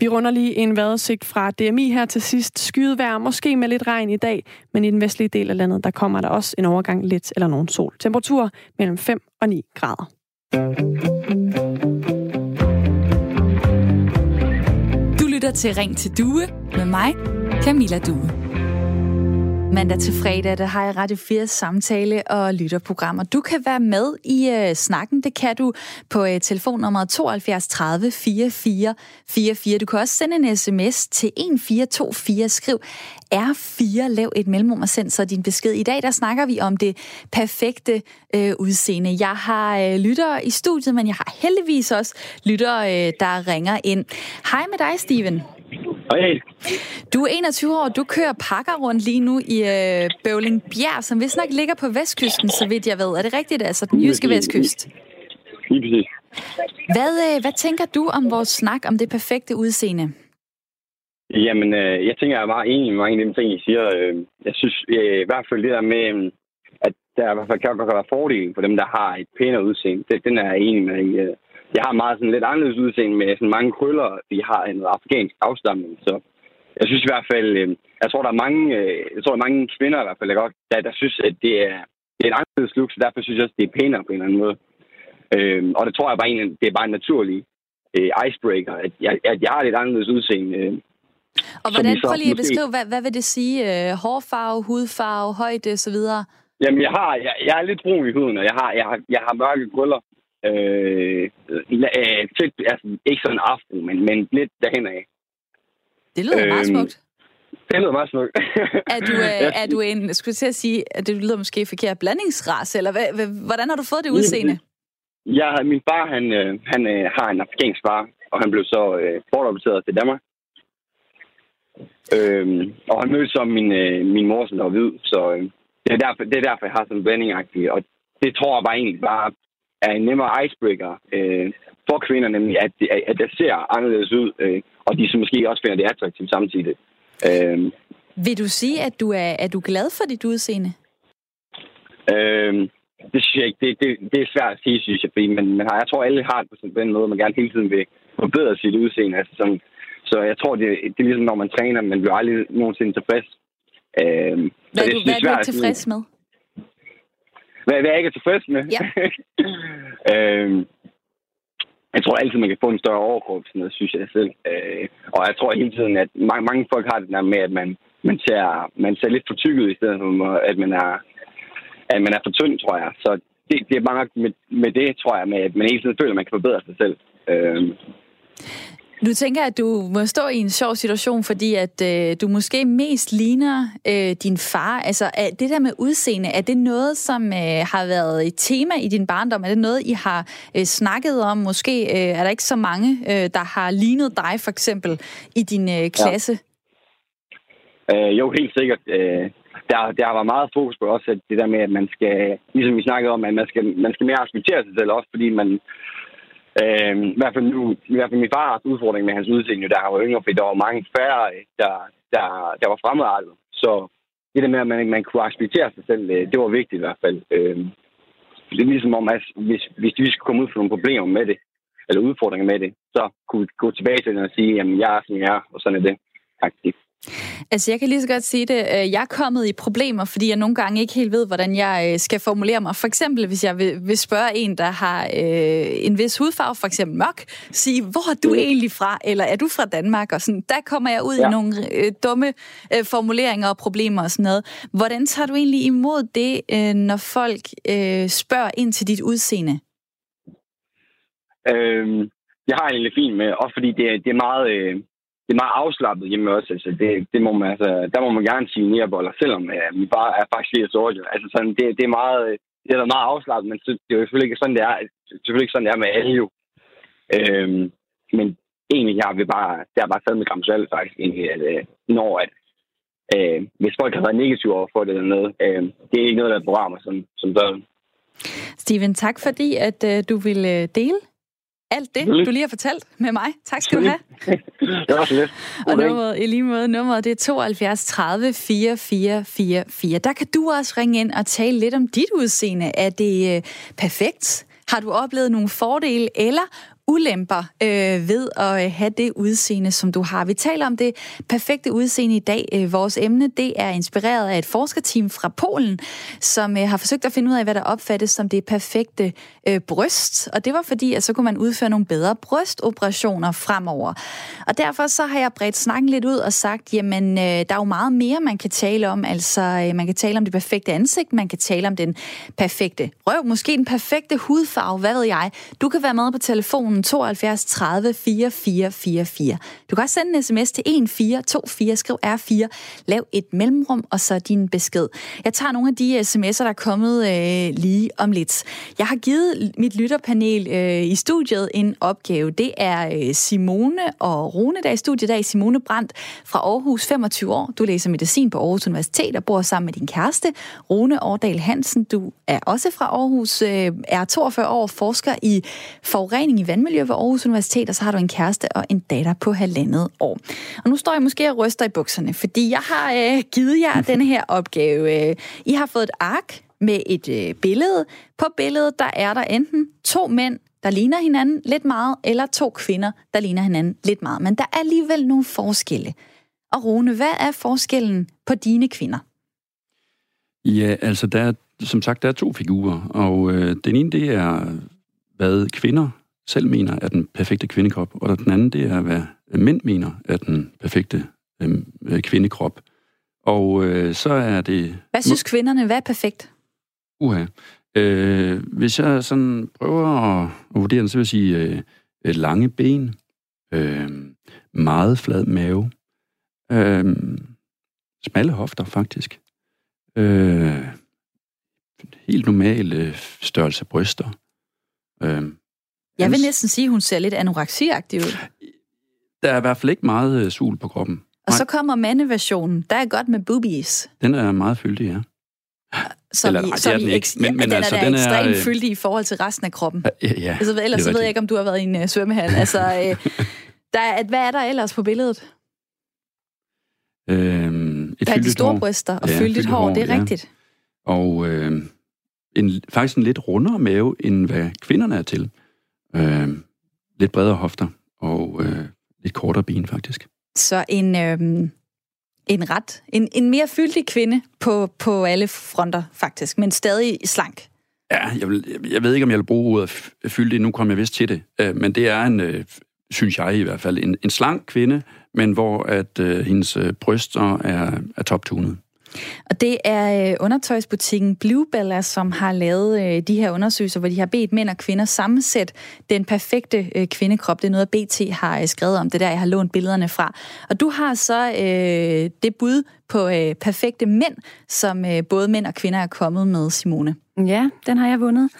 Vi runder lige en vejrudsigt fra DMI her til sidst. Skyet vejr, måske med lidt regn i dag, men i den vestlige del af landet, der kommer der også en overgang lidt eller nogen sol. Temperatur mellem 5 og 9 grader.
Du lytter til Ring til Due med mig, Camilla Due. Mandag til fredag, der har jeg Radio 4 samtale- og lytterprogrammer. Du kan være med i øh, snakken. Det kan du på øh, telefonnummer 72 30 44 44. Du kan også sende en sms til 1424. Skriv R4, lav et mellemrum og send så din besked. I dag der snakker vi om det perfekte øh, udseende. Jeg har øh, lyttere i studiet, men jeg har heldigvis også lyttere, øh, der ringer ind. Hej med dig, Steven.
Hej.
Du er 21 år, du kører pakker rundt lige nu i øh, Bøvling Bjerg, som vist nok ligger på vestkysten, så vidt jeg ved. Er det rigtigt, altså den jyske vestkyst?
Lige præcis.
Hvad, øh, hvad tænker du om vores snak om det perfekte udseende?
Jamen, øh, jeg tænker, jeg er meget enig med mange af de ting, I siger. Øh, jeg synes øh, i hvert fald det der med, øh, at der i hvert fald kan godt være fordel for dem, der har et pænere udseende. Det, den er jeg enig med. Øh, jeg har meget sådan lidt anderledes udseende med sådan mange krøller. Vi har en afrikansk afstamning, så jeg synes i hvert fald, øh, jeg tror, der er mange, øh, jeg tror, der er mange kvinder i hvert fald, der, godt, der, der synes, at det er, det er en anderledes look, så derfor synes jeg også, det er pænere på en eller anden måde. Øh, og det tror jeg bare egentlig, det er bare en naturlig øh, icebreaker, at jeg, at jeg har lidt anderledes udseende. Øh,
og hvordan, prøv lige at beskrive, hvad, hvad vil det sige? Øh, hårfarve, hudfarve, højde osv.?
Jamen, jeg har, jeg, jeg er lidt brun i huden, og jeg har, jeg har, jeg har mørke krøller. Øh, øh, tæt, altså, ikke sådan afro, men, men lidt derhen af.
Det lyder øh, meget smukt.
Det lyder meget smukt.
er, du, øh, er du en, skulle jeg sige, at det lyder måske forkert, blandingsras, eller hvad, hvordan har du fået det udseende?
Ja, min far, han, øh, han øh, har en afrikansk far, og han blev så øh, bortadopteret til Danmark. Øhm, og han mødte så min, øh, min mor, som var hvid, så øh, det, er derfor, det er derfor, jeg har sådan en blanding -agtig. Og det tror jeg bare egentlig bare er en nemmere icebreaker øh, for kvinder, nemlig at, at det ser anderledes ud, øh, og de så måske også finder det attraktivt samtidig. Øh,
Vil du sige, at du er, er du glad for dit udseende?
Øh, det synes jeg ikke. Det, det, det er svært at sige, synes jeg, fordi man, man har, jeg tror, alle har det på sådan en måde, man gerne hele tiden vil forbedre sit udseende. Altså sådan, så jeg tror, det, det er ligesom, når man træner, man bliver aldrig nogensinde tilfreds. Øh,
hvad er, det, du, hvad er du ikke tilfreds med?
Hvad, hvad jeg ikke er tilfreds med?
Ja.
øh, jeg tror altid, man kan få en større overkrop, sådan noget, synes jeg selv. Øh, og jeg tror hele tiden, at mange, mange folk har det der med, at man, man, ser, man ser lidt for tykket, i stedet for, at man er, at man er for tynd, tror jeg. Så det, det er mange med, med det, tror jeg, med, at man hele tiden føler, at man kan forbedre sig selv. Øh,
du tænker, at du må stå i en sjov situation, fordi at øh, du måske mest ligner øh, din far. Altså, er det der med udseende, er det noget, som øh, har været et tema i din barndom? Er det noget, I har øh, snakket om? Måske øh, er der ikke så mange, øh, der har lignet dig, for eksempel, i din øh, klasse?
Ja. Øh, jo, helt sikkert. Øh, der, der har været meget fokus på også, at det der med, at man skal, ligesom vi snakkede om, at man skal, man skal mere acceptere sig selv også, fordi man, Øh, i, hvert fald nu, I hvert fald min far udfordring med hans udseende, der han var yngre, fordi der var mange færre, øh, der, der, der var fremadrettet. Så det der med, at man, man kunne acceptere sig selv, øh, det var vigtigt i hvert fald. Øh, det er ligesom om, at hvis, hvis vi skulle komme ud for nogle problemer med det, eller udfordringer med det, så kunne vi gå tilbage til den og sige, jamen jeg er, som jeg er, og sådan er det. Aktivt.
Altså, jeg kan lige så godt sige det. Øh, jeg er kommet i problemer, fordi jeg nogle gange ikke helt ved, hvordan jeg øh, skal formulere mig. For eksempel, hvis jeg vil, spørge en, der har øh, en vis hudfarve, for eksempel mørk, sige, hvor er du egentlig fra? Eller er du fra Danmark? Og sådan, der kommer jeg ud ja. i nogle dumme formuleringer og problemer og sådan noget. Hvordan tager du egentlig imod det, når folk spørger ind til dit udseende?
Øhm, jeg har egentlig fint med, også fordi det, det er meget... Øh det er meget afslappet hjemme også. Altså, det, det må man, altså, der må man gerne sige nærboller, selvom ja, min far er faktisk lige så Altså, sådan, det, det, er meget, det er meget afslappet, men det er jo selvfølgelig ikke sådan, det er, selvfølgelig ikke sådan, det er med alle jo. Øhm, men egentlig har vi bare, det har bare taget med gram salt faktisk, egentlig, at øh, når at, øh, hvis folk har været negative over for det eller noget, øh, det er ikke noget, der er programmer som, som sådan.
Steven, tak fordi, at øh, du ville øh, dele alt det, du lige har fortalt med mig. Tak skal du have.
det var så lidt.
Og nummeret, i lige måde, nummeret det er 72 30 4444. Der kan du også ringe ind og tale lidt om dit udseende. Er det øh, perfekt? Har du oplevet nogle fordele eller ulemper øh, ved at øh, have det udseende, som du har. Vi taler om det perfekte udseende i dag. Øh, vores emne det er inspireret af et forskerteam fra Polen, som øh, har forsøgt at finde ud af, hvad der opfattes som det perfekte øh, bryst. Og det var fordi, at så kunne man udføre nogle bedre brystoperationer fremover. Og derfor så har jeg bredt snakken lidt ud og sagt, jamen øh, der er jo meget mere, man kan tale om. Altså øh, man kan tale om det perfekte ansigt, man kan tale om den perfekte røv, måske den perfekte hudfarve, hvad ved jeg. Du kan være med på telefonen 72 30 44 44. Du kan også sende en sms til 1424, skriv R4, lav et mellemrum og så din besked. Jeg tager nogle af de øh, sms'er, der er kommet øh, lige om lidt. Jeg har givet mit lytterpanel øh, i studiet en opgave. Det er øh, Simone og Rune, der er i studiet dag. Simone Brandt fra Aarhus, 25 år. Du læser medicin på Aarhus Universitet og bor sammen med din kæreste. Rune Årdal Hansen, du er også fra Aarhus, øh, er 42 år, forsker i forurening i vandmiljø ved Aarhus Universitet, og så har du en kæreste og en datter på halvandet år. Og nu står jeg måske og ryster i bukserne, fordi jeg har øh, givet jer denne her opgave. Øh, I har fået et ark med et øh, billede. På billedet, der er der enten to mænd, der ligner hinanden lidt meget, eller to kvinder, der ligner hinanden lidt meget. Men der er alligevel nogle forskelle. Og Rune, hvad er forskellen på dine kvinder?
Ja, altså der er, som sagt, der er to figurer, og øh, den ene, det er, hvad kvinder selv mener er den perfekte kvindekrop, og den anden, det er, hvad mænd mener er den perfekte øh, kvindekrop. Og øh, så er det...
Hvad synes kvinderne, hvad er perfekt?
Uha. Øh, hvis jeg sådan prøver at, vurdere den, så vil jeg sige øh, lange ben, øh, meget flad mave, øh, smalle hofter faktisk, øh, helt normale størrelse bryster.
Øh, jeg vil næsten sige, at hun ser lidt anoreksiagtig ud.
Der er i hvert fald ikke meget øh, sul på kroppen.
Og Nej. så kommer mandeversionen. Der er godt med boobies.
Den er meget fyldig, ja.
Så Eller, vi, så vi ikke. Men, men den altså, er den ekstremt er, øh, fyldig i forhold til resten af kroppen.
Ja, ja
altså, ellers så ved jeg ikke, om du har været i en uh, svømmehal. altså, der er, hvad er der ellers på billedet?
Øhm, et
der er de store hår. bryster og ja, fyldigt hår, hår, det er ja. rigtigt.
Og øh, en, faktisk en lidt rundere mave, end hvad kvinderne er til. Øh, lidt bredere hofter og øh, lidt kortere ben, faktisk.
Så en, øh, en ret, en, en mere fyldig kvinde på, på alle fronter, faktisk, men stadig slank.
Ja, jeg, vil, jeg ved ikke, om jeg vil bruge ordet fyldig, nu kommer jeg vist til det, øh, men det er en, øh, synes jeg i hvert fald, en, en slank kvinde, men hvor at øh, hendes øh, bryster er, er toptunet.
Og det er øh, undertøjsbutikken Bluebella, som har lavet øh, de her undersøgelser, hvor de har bedt mænd og kvinder sammensætte den perfekte øh, kvindekrop. Det er noget, BT har skrevet om. Det der, jeg har lånt billederne fra. Og du har så øh, det bud på øh, perfekte mænd, som øh, både mænd og kvinder er kommet med, Simone.
Ja, den har jeg vundet.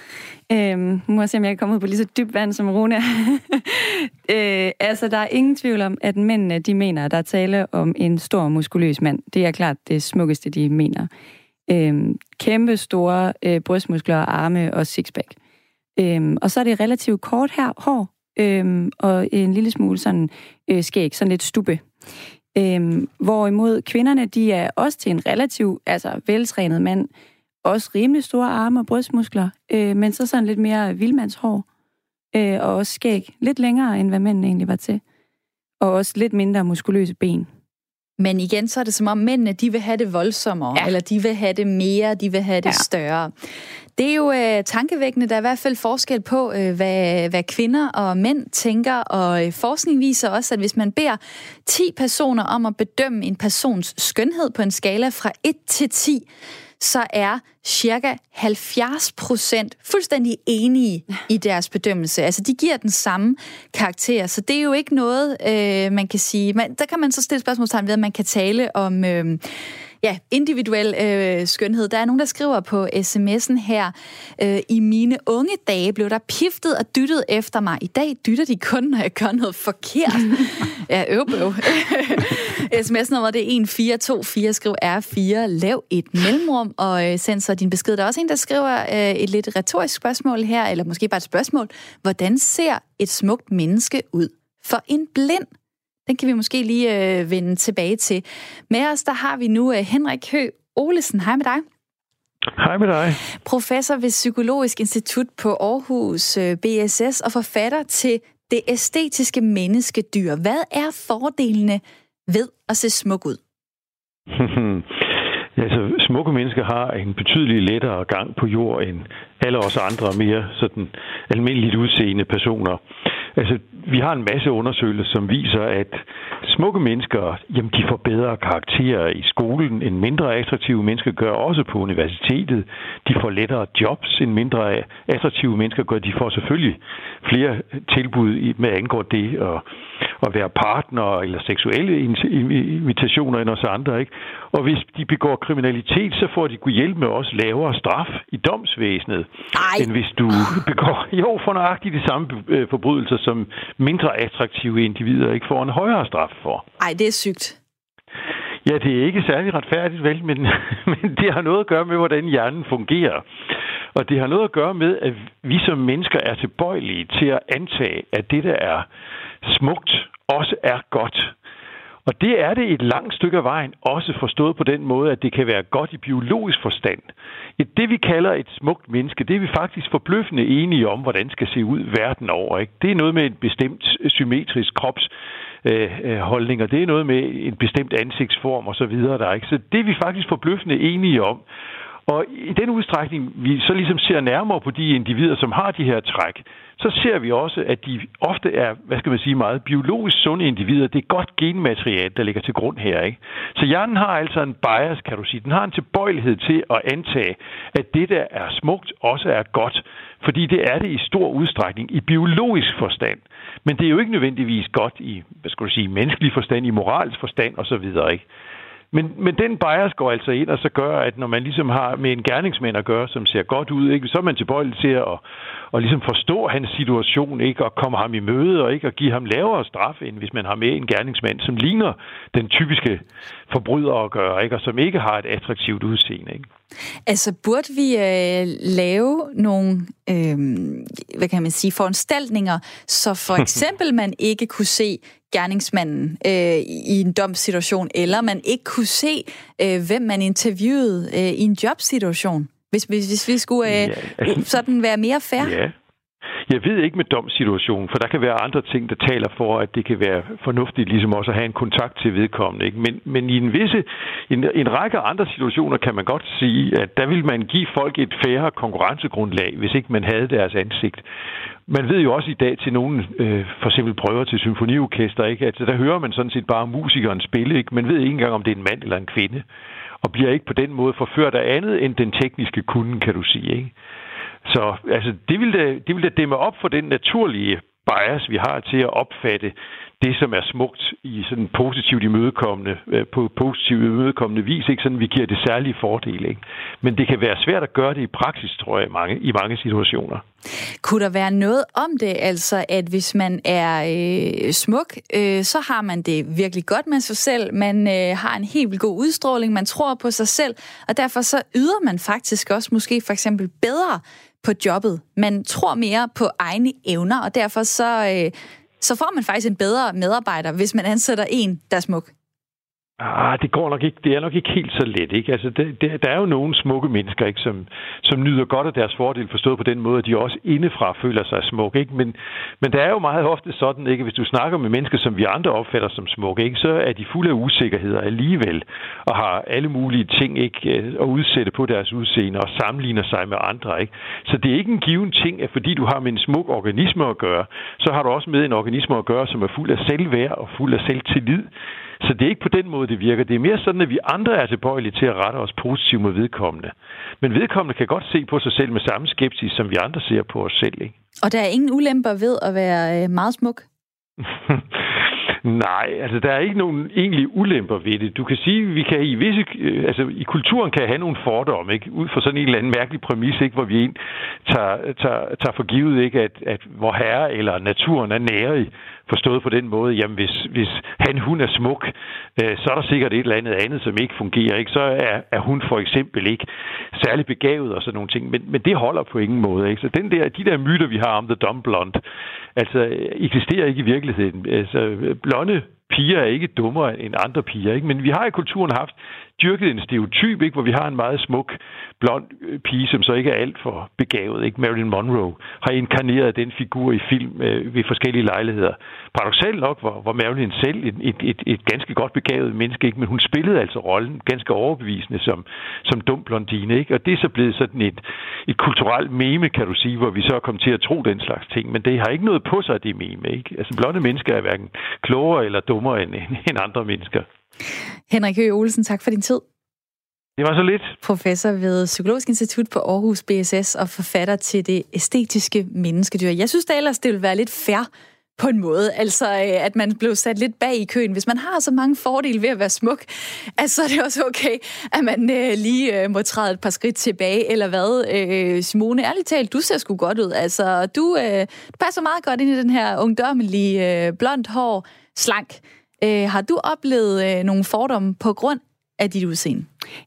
Øhm, må jeg se, om jeg kan komme ud på lige så dybt vand som Rune. øh, altså, der er ingen tvivl om, at mændene, de mener, at der er tale om en stor, muskuløs mand. Det er klart det smukkeste, de mener. Øhm, kæmpe store øh, brystmuskler, arme og sixpack. Øhm, og så er det relativt kort her, hår, øhm, og en lille smule sådan øh, skæg, sådan lidt stube. Øhm, hvorimod kvinderne, de er også til en relativt altså, veltrænet mand, også rimelig store arme og brystmuskler, øh, men så sådan lidt mere vildmandshår, øh, og også skæg. Lidt længere, end hvad mændene egentlig var til. Og også lidt mindre muskuløse ben.
Men igen, så er det som om mændene, de vil have det voldsommere, ja. eller de vil have det mere, de vil have det ja. større. Det er jo øh, tankevækkende. Der er i hvert fald forskel på, øh, hvad, hvad kvinder og mænd tænker, og øh, forskning viser også, at hvis man beder 10 personer om at bedømme en persons skønhed på en skala fra 1 til 10, så er cirka 70 procent fuldstændig enige i deres bedømmelse. Altså, de giver den samme karakter, så det er jo ikke noget, øh, man kan sige... Man, der kan man så stille spørgsmålstegn ved, at man kan tale om... Øh, ja, individuel øh, skønhed. Der er nogen, der skriver på sms'en her, øh, i mine unge dage blev der piftet og dyttet efter mig. I dag dytter de kun, når jeg gør noget forkert. ja, øv, øv. Sms-nummer det er 1424, skriv R4, lav et mellemrum og øh, send så din besked. Der er også en, der skriver øh, et lidt retorisk spørgsmål her, eller måske bare et spørgsmål. Hvordan ser et smukt menneske ud for en blind? Den kan vi måske lige øh, vende tilbage til. Med os, der har vi nu øh, Henrik Hø Olesen. Hej med dig.
Hej med dig.
Professor ved Psykologisk Institut på Aarhus øh, BSS og forfatter til Det æstetiske menneskedyr. Hvad er fordelene ved at se smuk ud?
altså, smukke mennesker har en betydelig lettere gang på jord end alle os andre mere sådan almindeligt udseende personer. Altså, vi har en masse undersøgelser, som viser, at smukke mennesker, jamen, de får bedre karakterer i skolen, end mindre attraktive mennesker gør, også på universitetet. De får lettere jobs, end mindre attraktive mennesker gør. De får selvfølgelig flere tilbud med angår det at, at være partner eller seksuelle invitationer end os andre. Ikke? Og hvis de begår kriminalitet, så får de kunne hjælpe med også lavere straf i domsvæsenet,
Ej.
end hvis du begår jo for nøjagtigt de samme øh, forbrydelser, som mindre attraktive individer ikke får en højere straf for.
Ej, det er sygt.
Ja, det er ikke særlig retfærdigt, vel, men, men det har noget at gøre med, hvordan hjernen fungerer. Og det har noget at gøre med, at vi som mennesker er tilbøjelige til at antage, at det, der er smukt, også er godt. Og det er det et langt stykke af vejen, også forstået på den måde, at det kan være godt i biologisk forstand. Det, vi kalder et smukt menneske, det er vi faktisk forbløffende enige om, hvordan det skal se ud verden over. Ikke? Det er noget med en bestemt symmetrisk krops øh, øh, holdning, og det er noget med en bestemt ansigtsform og så videre der, ikke? Så det er vi faktisk forbløffende enige om. Og i den udstrækning, vi så ligesom ser nærmere på de individer, som har de her træk, så ser vi også, at de ofte er, hvad skal man sige, meget biologisk sunde individer. Det er godt genmateriale, der ligger til grund her. Ikke? Så hjernen har altså en bias, kan du sige. Den har en tilbøjelighed til at antage, at det, der er smukt, også er godt. Fordi det er det i stor udstrækning i biologisk forstand. Men det er jo ikke nødvendigvis godt i, hvad skal du sige, menneskelig forstand, i moralsk forstand osv. Ikke? Men, men den bias går altså ind og så gør, at når man ligesom har med en gerningsmand at gøre, som ser godt ud, ikke, så er man tilbøjelig til at, at ligesom forstå hans situation, ikke, og komme ham i møde, og ikke at give ham lavere straf, end hvis man har med en gerningsmand, som ligner den typiske forbryder at gøre, ikke, og som ikke har et attraktivt udseende. Ikke.
Altså, burde vi øh, lave nogle, øh, hvad kan man sige, foranstaltninger, så for eksempel man ikke kunne se gerningsmanden øh, i en domssituation, eller man ikke kunne se, øh, hvem man interviewede øh, i en jobsituation? Hvis, hvis, hvis vi skulle øh, ja, altså, sådan være mere fair?
Ja. Jeg ved ikke med domssituationen, for der kan være andre ting, der taler for, at det kan være fornuftigt ligesom også at have en kontakt til vedkommende. Ikke? Men, men i en visse, en, en række andre situationer kan man godt sige, at der vil man give folk et færre konkurrencegrundlag, hvis ikke man havde deres ansigt. Man ved jo også i dag til nogle, øh, for eksempel prøver til symfoniorkester, ikke? Altså, der hører man sådan set bare musikeren spille. Ikke? Man ved ikke engang, om det er en mand eller en kvinde. Og bliver ikke på den måde forført af andet end den tekniske kunde, kan du sige. Ikke? Så altså, det, vil da, det vil da dæmme op for den naturlige bias, vi har til at opfatte det, som er smukt i sådan positivt imødekommende, øh, på positivt imødekommende vis, ikke? sådan vi giver det særlige fordele. Ikke? Men det kan være svært at gøre det i praksis, tror jeg, i mange, i mange situationer.
Kunne der være noget om det, altså at hvis man er øh, smuk, øh, så har man det virkelig godt med sig selv, man øh, har en helt vildt god udstråling, man tror på sig selv, og derfor så yder man faktisk også måske for eksempel bedre på jobbet. Man tror mere på egne evner, og derfor så, øh, så får man faktisk en bedre medarbejder, hvis man ansætter en, der er smuk.
Ah, det går nok ikke. Det er nok ikke helt så let, ikke? Altså, det, det, der er jo nogle smukke mennesker, ikke, som, som nyder godt af deres fordel, forstået på den måde, at de også indefra føler sig smukke, ikke? Men, men der er jo meget ofte sådan, ikke? Hvis du snakker med mennesker, som vi andre opfatter som smukke, ikke? Så er de fulde af usikkerheder alligevel, og har alle mulige ting, ikke? Øh, at udsætte på deres udseende, og sammenligner sig med andre, ikke? Så det er ikke en given ting, at fordi du har med en smuk organisme at gøre, så har du også med en organisme at gøre, som er fuld af selvværd og fuld af selvtillid. Så det er ikke på den måde, det virker. Det er mere sådan, at vi andre er tilbøjelige til at rette os positivt mod vedkommende. Men vedkommende kan godt se på sig selv med samme skepsis, som vi andre ser på os selv. Ikke?
Og der er ingen ulemper ved at være øh, meget smuk?
Nej, altså der er ikke nogen egentlige ulemper ved det. Du kan sige, vi kan i visse, øh, altså i kulturen kan have nogle fordomme, ikke? Ud fra sådan en eller anden mærkelig præmis, ikke? Hvor vi en tager, tager, tager for givet, ikke? At, at hvor herre eller naturen er nære Forstået på den måde, jamen hvis, hvis han, hun er smuk, øh, så er der sikkert et eller andet andet, som ikke fungerer. Ikke? Så er, er hun for eksempel ikke særlig begavet og sådan nogle ting. Men, men det holder på ingen måde. Ikke? Så den der, de der myter, vi har om The Dumb Blonde, altså eksisterer ikke i virkeligheden. Altså, blonde piger er ikke dummere end andre piger, ikke? men vi har i kulturen haft dyrket en stereotyp, ikke, hvor vi har en meget smuk, blond øh, pige, som så ikke er alt for begavet. Ikke? Marilyn Monroe har inkarneret den figur i film øh, ved forskellige lejligheder. Paradoxalt nok var, var Marilyn selv et, et, et, et ganske godt begavet menneske, ikke? men hun spillede altså rollen ganske overbevisende som, som dum blondine. Ikke? Og det er så blevet sådan et, et kulturelt meme, kan du sige, hvor vi så er kommet til at tro den slags ting. Men det har ikke noget på sig, det meme. Ikke? Altså blonde mennesker er hverken klogere eller dummere end, end andre mennesker.
Henrik Høgh Olsen, tak for din tid.
Det var så lidt.
Professor ved Psykologisk Institut på Aarhus BSS og forfatter til det æstetiske menneskedyr. Jeg synes da ellers, det vil være lidt fair på en måde. Altså, øh, at man blev sat lidt bag i køen. Hvis man har så mange fordele ved at være smuk, altså, så er det også okay, at man øh, lige øh, må træde et par skridt tilbage, eller hvad? Øh, Simone, ærligt talt, du ser sgu godt ud. Altså, du, øh, du passer meget godt ind i den her ungdommelige, øh, blond hår, slank. Øh, har du oplevet øh, nogle fordomme på grund af dit udseende?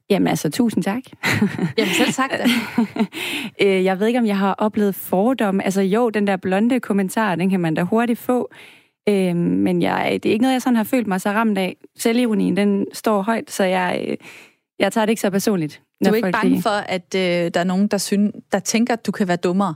Jamen altså, tusind tak.
Jamen selv tak da.
Øh, jeg ved ikke, om jeg har oplevet fordomme. Altså jo, den der blonde kommentar, den kan man da hurtigt få. Øh, men jeg, det er ikke noget, jeg sådan har følt mig så ramt af. Selvironien, den står højt, så jeg, øh, jeg tager det ikke så personligt.
Du er ikke bange for, at øh, der er nogen, der, synes, der tænker, at du kan være dummere?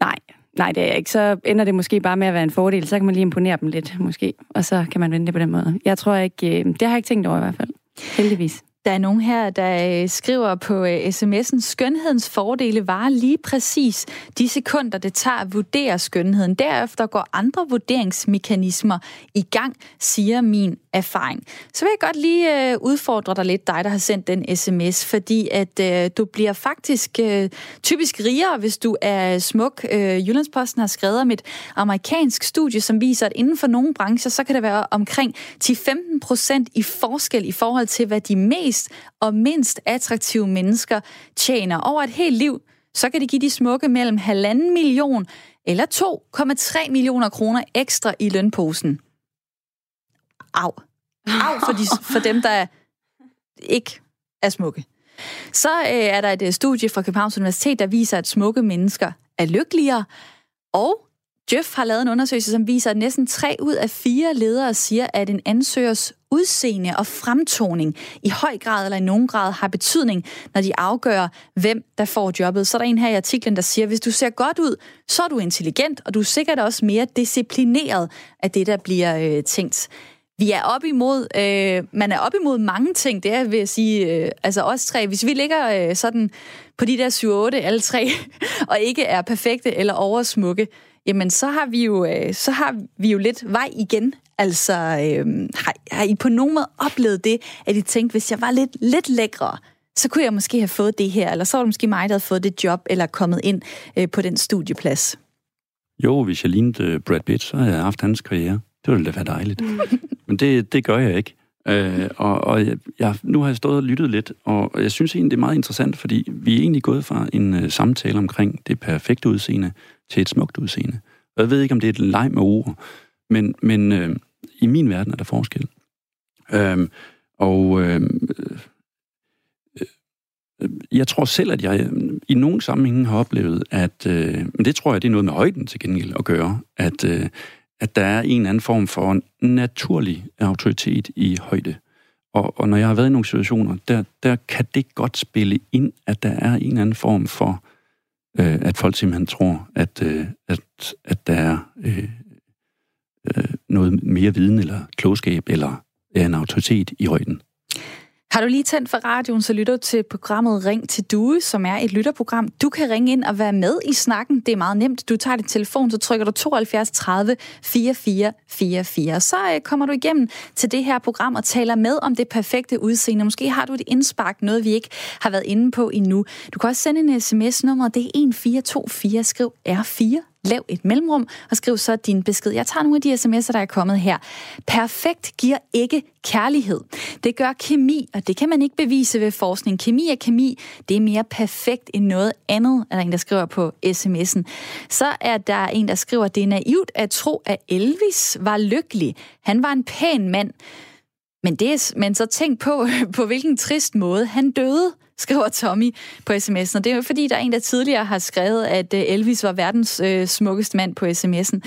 Nej, Nej, det er ikke. Så ender det måske bare med at være en fordel. Så kan man lige imponere dem lidt, måske. Og så kan man vende det på den måde. Jeg tror ikke... Øh, det har jeg ikke tænkt over i hvert fald. Heldigvis.
Der er nogen her, der øh, skriver på øh, sms'en, skønhedens fordele var lige præcis de sekunder, det tager at vurdere skønheden. Derefter går andre vurderingsmekanismer i gang, siger min erfaring. Så vil jeg godt lige øh, udfordre dig lidt, dig der har sendt den sms, fordi at øh, du bliver faktisk øh, typisk rigere, hvis du er smuk. Øh, Jyllandsposten har skrevet om et amerikansk studie, som viser, at inden for nogle brancher, så kan det være omkring 10-15 procent i forskel i forhold til, hvad de mest og mindst attraktive mennesker tjener over et helt liv. Så kan det give de smukke mellem halvanden million eller 2,3 millioner kroner ekstra i lønposen Au. Au for, de, for dem, der ikke er smukke. Så øh, er der et øh, studie fra Københavns Universitet, der viser, at smukke mennesker er lykkeligere. Og Jeff har lavet en undersøgelse, som viser, at næsten tre ud af fire ledere siger, at en ansøgers udseende og fremtoning i høj grad eller i nogen grad har betydning, når de afgør, hvem der får jobbet. Så er der en her i artiklen, der siger, at hvis du ser godt ud, så er du intelligent, og du er sikkert også mere disciplineret af det, der bliver øh, tænkt vi er op imod, øh, man er op imod mange ting, det er, vil jeg sige, øh, altså os tre. Hvis vi ligger øh, sådan på de der 7-8, alle tre, og ikke er perfekte eller oversmukke, jamen så har vi jo, øh, så har vi jo lidt vej igen. Altså, øh, har, har I på nogen måde oplevet det, at I tænkte, hvis jeg var lidt, lidt lækre, så kunne jeg måske have fået det her, eller så var det måske mig, der havde fået det job, eller kommet ind øh, på den studieplads?
Jo, hvis jeg lignede Brad Pitt, så havde jeg haft hans karriere. Det ville da være dejligt. Men det, det gør jeg ikke. Øh, og og jeg, jeg, nu har jeg stået og lyttet lidt, og jeg synes egentlig, det er meget interessant, fordi vi er egentlig gået fra en uh, samtale omkring det perfekte udseende til et smukt udseende. Og jeg ved ikke, om det er et leg med ord, men, men øh, i min verden er der forskel. Uh, og uh, jeg tror selv, at jeg i nogle sammenhænge har oplevet, at, øh, men det tror jeg, det er noget med højden til gengæld at gøre, at, øh, at der er en anden form for naturlig autoritet i højde. Og, og når jeg har været i nogle situationer, der, der kan det godt spille ind, at der er en anden form for, øh, at folk simpelthen tror, at, øh, at, at der er øh, øh, noget mere viden eller klogskab eller er en autoritet i højden.
Har du lige tændt for radioen, så lytter du til programmet Ring til Due, som er et lytterprogram. Du kan ringe ind og være med i snakken. Det er meget nemt. Du tager din telefon, så trykker du 72 30 44 44. Så øh, kommer du igennem til det her program og taler med om det perfekte udseende. Måske har du et indspark, noget vi ikke har været inde på endnu. Du kan også sende en sms. nummer det er 1424. Skriv R4 Lav et mellemrum og skriv så din besked. Jeg tager nogle af de sms'er, der er kommet her. Perfekt giver ikke kærlighed. Det gør kemi, og det kan man ikke bevise ved forskning. Kemi er kemi. Det er mere perfekt end noget andet, er der en, der skriver på sms'en. Så er der en, der skriver, at det er naivt at tro, at Elvis var lykkelig. Han var en pæn mand. Men, det er, men så tænk på, på hvilken trist måde han døde skriver Tommy på sms'en. Og det er jo fordi, der er en, der tidligere har skrevet, at øh, Elvis var verdens øh, smukkeste mand på sms'en.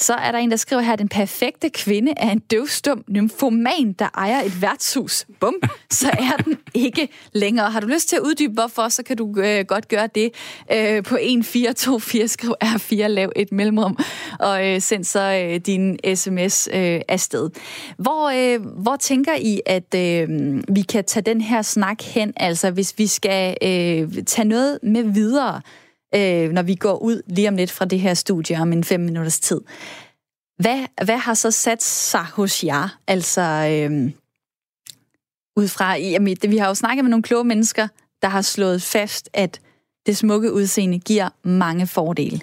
Så er der en, der skriver her, den perfekte kvinde er en døvstum nymfoman, der ejer et værtshus. Bum, så er den ikke længere. Har du lyst til at uddybe, hvorfor, så kan du øh, godt gøre det øh, på 1424, skriv R4, lav et mellemrum, og øh, send så øh, din sms øh, afsted. Hvor, øh, hvor tænker I, at øh, vi kan tage den her snak hen, altså hvis vi skal øh, tage noget med videre, øh, når vi går ud lige om lidt fra det her studie om en fem minutters tid. Hvad, hvad har så sat sig hos jer? Altså, øh, ud fra, jamen, vi har jo snakket med nogle kloge mennesker, der har slået fast, at det smukke udseende giver mange fordele.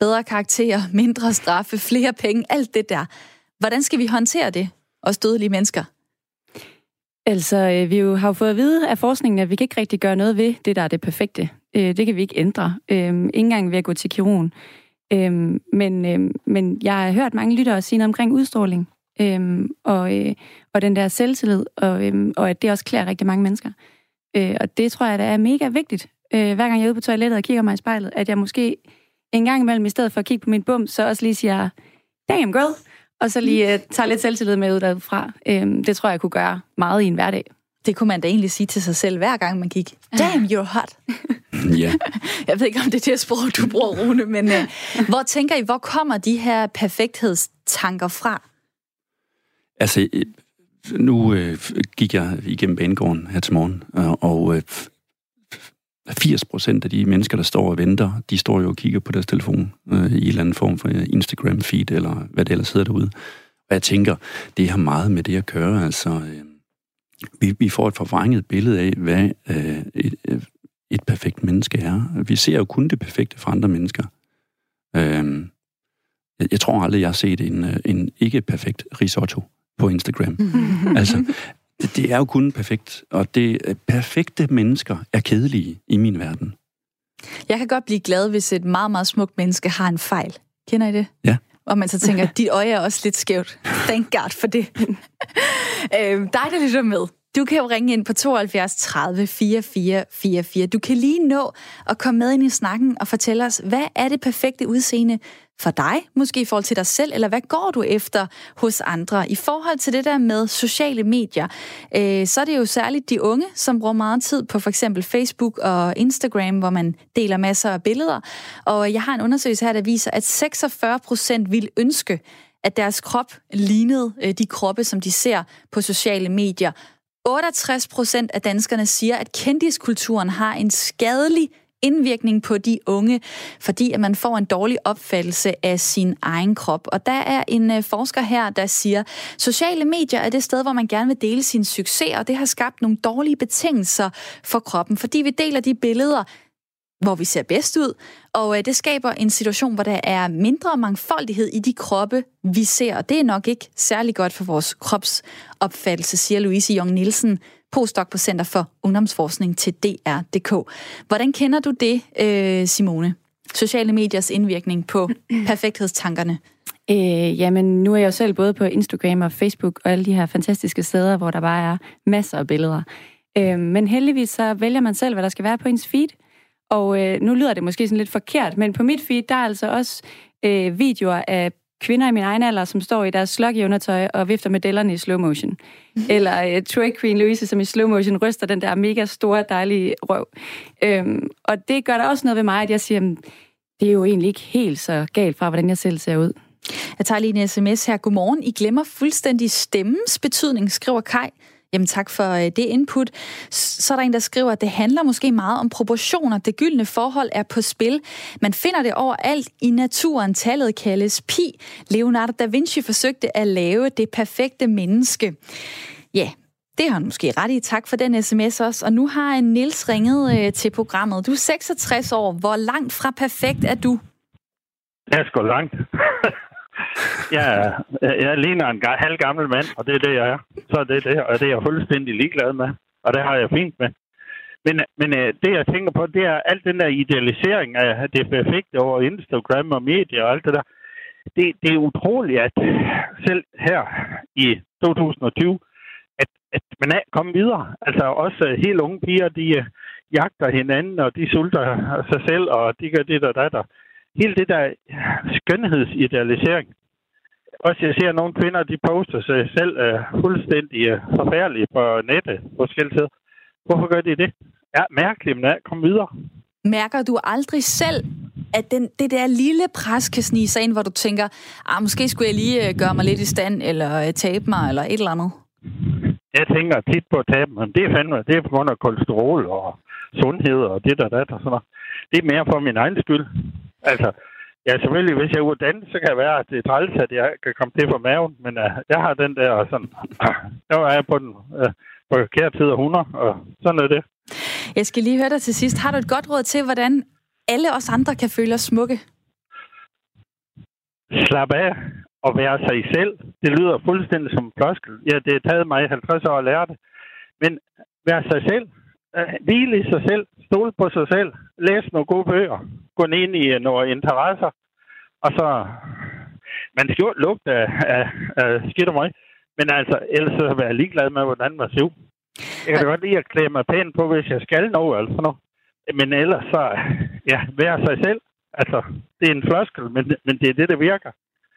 Bedre karakterer, mindre straffe, flere penge, alt det der. Hvordan skal vi håndtere det, os dødelige mennesker?
Altså, øh, vi jo har jo fået at vide af forskningen, at vi kan ikke rigtig gøre noget ved det, der er det perfekte. Øh, det kan vi ikke ændre. Øh, ikke engang ved at gå til kirurgen. Men, men jeg har hørt mange lyttere sige noget omkring udstråling. Og, og den der selvtillid, og, og at det også klæder rigtig mange mennesker. Og det tror jeg, der er mega vigtigt. Hver gang jeg er ude på toilettet og kigger mig i spejlet, at jeg måske en gang imellem, i stedet for at kigge på min bum, så også lige siger, damn girl, og så lige uh, tager lidt selvtillid med ud derfra. Um, det tror jeg kunne gøre meget i en hverdag.
Det kunne man da egentlig sige til sig selv, hver gang man gik. Damn, you're hot.
ja.
Jeg ved ikke, om det er det sprog, du bruger, Rune, men uh, hvor tænker I, hvor kommer de her perfekthedstanker fra?
Altså, nu øh, gik jeg igennem banegården her til morgen, og øh, 80 procent af de mennesker, der står og venter, de står jo og kigger på deres telefon øh, i en eller anden form for Instagram-feed, eller hvad det ellers hedder derude. Og jeg tænker, det har meget med det at gøre. Altså, øh, vi, vi får et forvrænget billede af, hvad øh, et, øh, et perfekt menneske er. Vi ser jo kun det perfekte fra andre mennesker. Øh, jeg, jeg tror aldrig, jeg har set en, øh, en ikke-perfekt risotto på Instagram. altså, det, det er jo kun perfekt, og det perfekte mennesker er kedelige i min verden.
Jeg kan godt blive glad, hvis et meget, meget smukt menneske har en fejl. Kender I det?
Ja.
Og man så tænker, dit øje er også lidt skævt. Thank God for det. øh, dig, der lytter med. Du kan jo ringe ind på 72 30 44 44. Du kan lige nå at komme med ind i snakken og fortælle os, hvad er det perfekte udseende for dig, måske i forhold til dig selv, eller hvad går du efter hos andre? I forhold til det der med sociale medier, øh, så er det jo særligt de unge, som bruger meget tid på for eksempel Facebook og Instagram, hvor man deler masser af billeder. Og jeg har en undersøgelse her, der viser, at 46 procent vil ønske, at deres krop lignede øh, de kroppe, som de ser på sociale medier. 68 procent af danskerne siger, at kendiskulturen har en skadelig indvirkning på de unge, fordi at man får en dårlig opfattelse af sin egen krop. Og der er en øh, forsker her, der siger, sociale medier er det sted, hvor man gerne vil dele sin succes, og det har skabt nogle dårlige betingelser for kroppen, fordi vi deler de billeder, hvor vi ser bedst ud, og øh, det skaber en situation, hvor der er mindre mangfoldighed i de kroppe, vi ser, og det er nok ikke særlig godt for vores kropsopfattelse, siger Louise Jong Nielsen, postdoc på Center for Ungdomsforskning til DR.dk. Hvordan kender du det, øh, Simone? Sociale mediers indvirkning på perfekthedstankerne?
Øh, jamen, nu er jeg jo selv både på Instagram og Facebook og alle de her fantastiske steder, hvor der bare er masser af billeder. Øh, men heldigvis så vælger man selv, hvad der skal være på ens feed. Og øh, nu lyder det måske sådan lidt forkert, men på mit feed, der er altså også øh, videoer af kvinder i min egen alder, som står i deres slug i undertøj og vifter med dellerne i slow motion. Mm-hmm. Eller uh, Troy Queen Louise, som i slow motion ryster den der mega store, dejlige røv. Øhm, og det gør der også noget ved mig, at jeg siger, det er jo egentlig ikke helt så galt fra, hvordan jeg selv ser ud.
Jeg tager lige en sms her. Godmorgen. I glemmer fuldstændig stemmens betydning, skriver Kai. Jamen tak for øh, det input. Så er der en, der skriver, at det handler måske meget om proportioner. Det gyldne forhold er på spil. Man finder det overalt i naturen. Tallet kaldes pi. Leonardo da Vinci forsøgte at lave det perfekte menneske. Ja, det har han måske ret i. Tak for den sms også. Og nu har øh, Nils ringet øh, til programmet. Du er 66 år. Hvor langt fra perfekt er du?
Jeg er sgu langt. jeg, jeg ligner en halv gammel mand, og det er det, jeg er. Så det er det, og det er jeg fuldstændig ligeglad med. Og det har jeg fint med. Men, men øh, det, jeg tænker på, det er alt den der idealisering af det perfekte over Instagram og medier og alt det der. Det, det er utroligt, at selv her i 2020, at, at man er kommet videre. Altså også øh, helt unge piger, de øh, jagter hinanden, og de sulter sig selv, og de gør det der der. hele det der skønhedsidealisering. Også jeg ser nogle kvinder, de poster sig selv uh, fuldstændig uh, forfærdelige på nettet på skiltet. Hvorfor gør de det? Ja, mærkeligt, men kom videre.
Mærker du aldrig selv, at den, det der lille pres kan snige sig ind, hvor du tænker, ah, måske skulle jeg lige uh, gøre mig lidt i stand, eller uh, tabe mig, eller et eller andet?
Jeg tænker tit på at tabe mig. Det er fandme, det er på grund af kolesterol og sundhed og det og det og sådan noget. Det er mere for min egen skyld. Altså, ja, selvfølgelig, hvis jeg er uddannet, så kan det være, at det er træls, at jeg kan komme til for maven. Men uh, jeg har den der sådan, der er jeg på den uh, på kære tid af 100, og sådan er det.
Jeg skal lige høre dig til sidst. Har du et godt råd til, hvordan alle os andre kan føle os smukke?
Slap af og være sig selv. Det lyder fuldstændig som floskel. Ja, det har taget mig 50 år at lære det. Men være sig selv. Hvile i sig selv. Stole på sig selv. Læs nogle gode bøger. Gå ind i nogle interesser. Og så... Man skal jo lugte af, af, af skidt og møg. Men altså, ellers så være ligeglad med, hvordan man ser ud. Jeg kan da godt lide at klæde mig pænt på, hvis jeg skal noget, altså noget. Men ellers så, ja, være sig selv. Altså, det er en floskel, men, men det er det, der virker.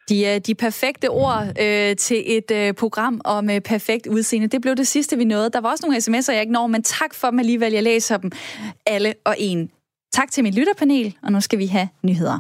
De, er de perfekte ord øh, til et øh, program om øh, perfekt udseende. Det blev det sidste, vi nåede. Der var også nogle sms'er, jeg ikke når, men tak for dem alligevel. Jeg læser dem alle og en. Tak til mit lytterpanel, og nu skal vi have nyheder.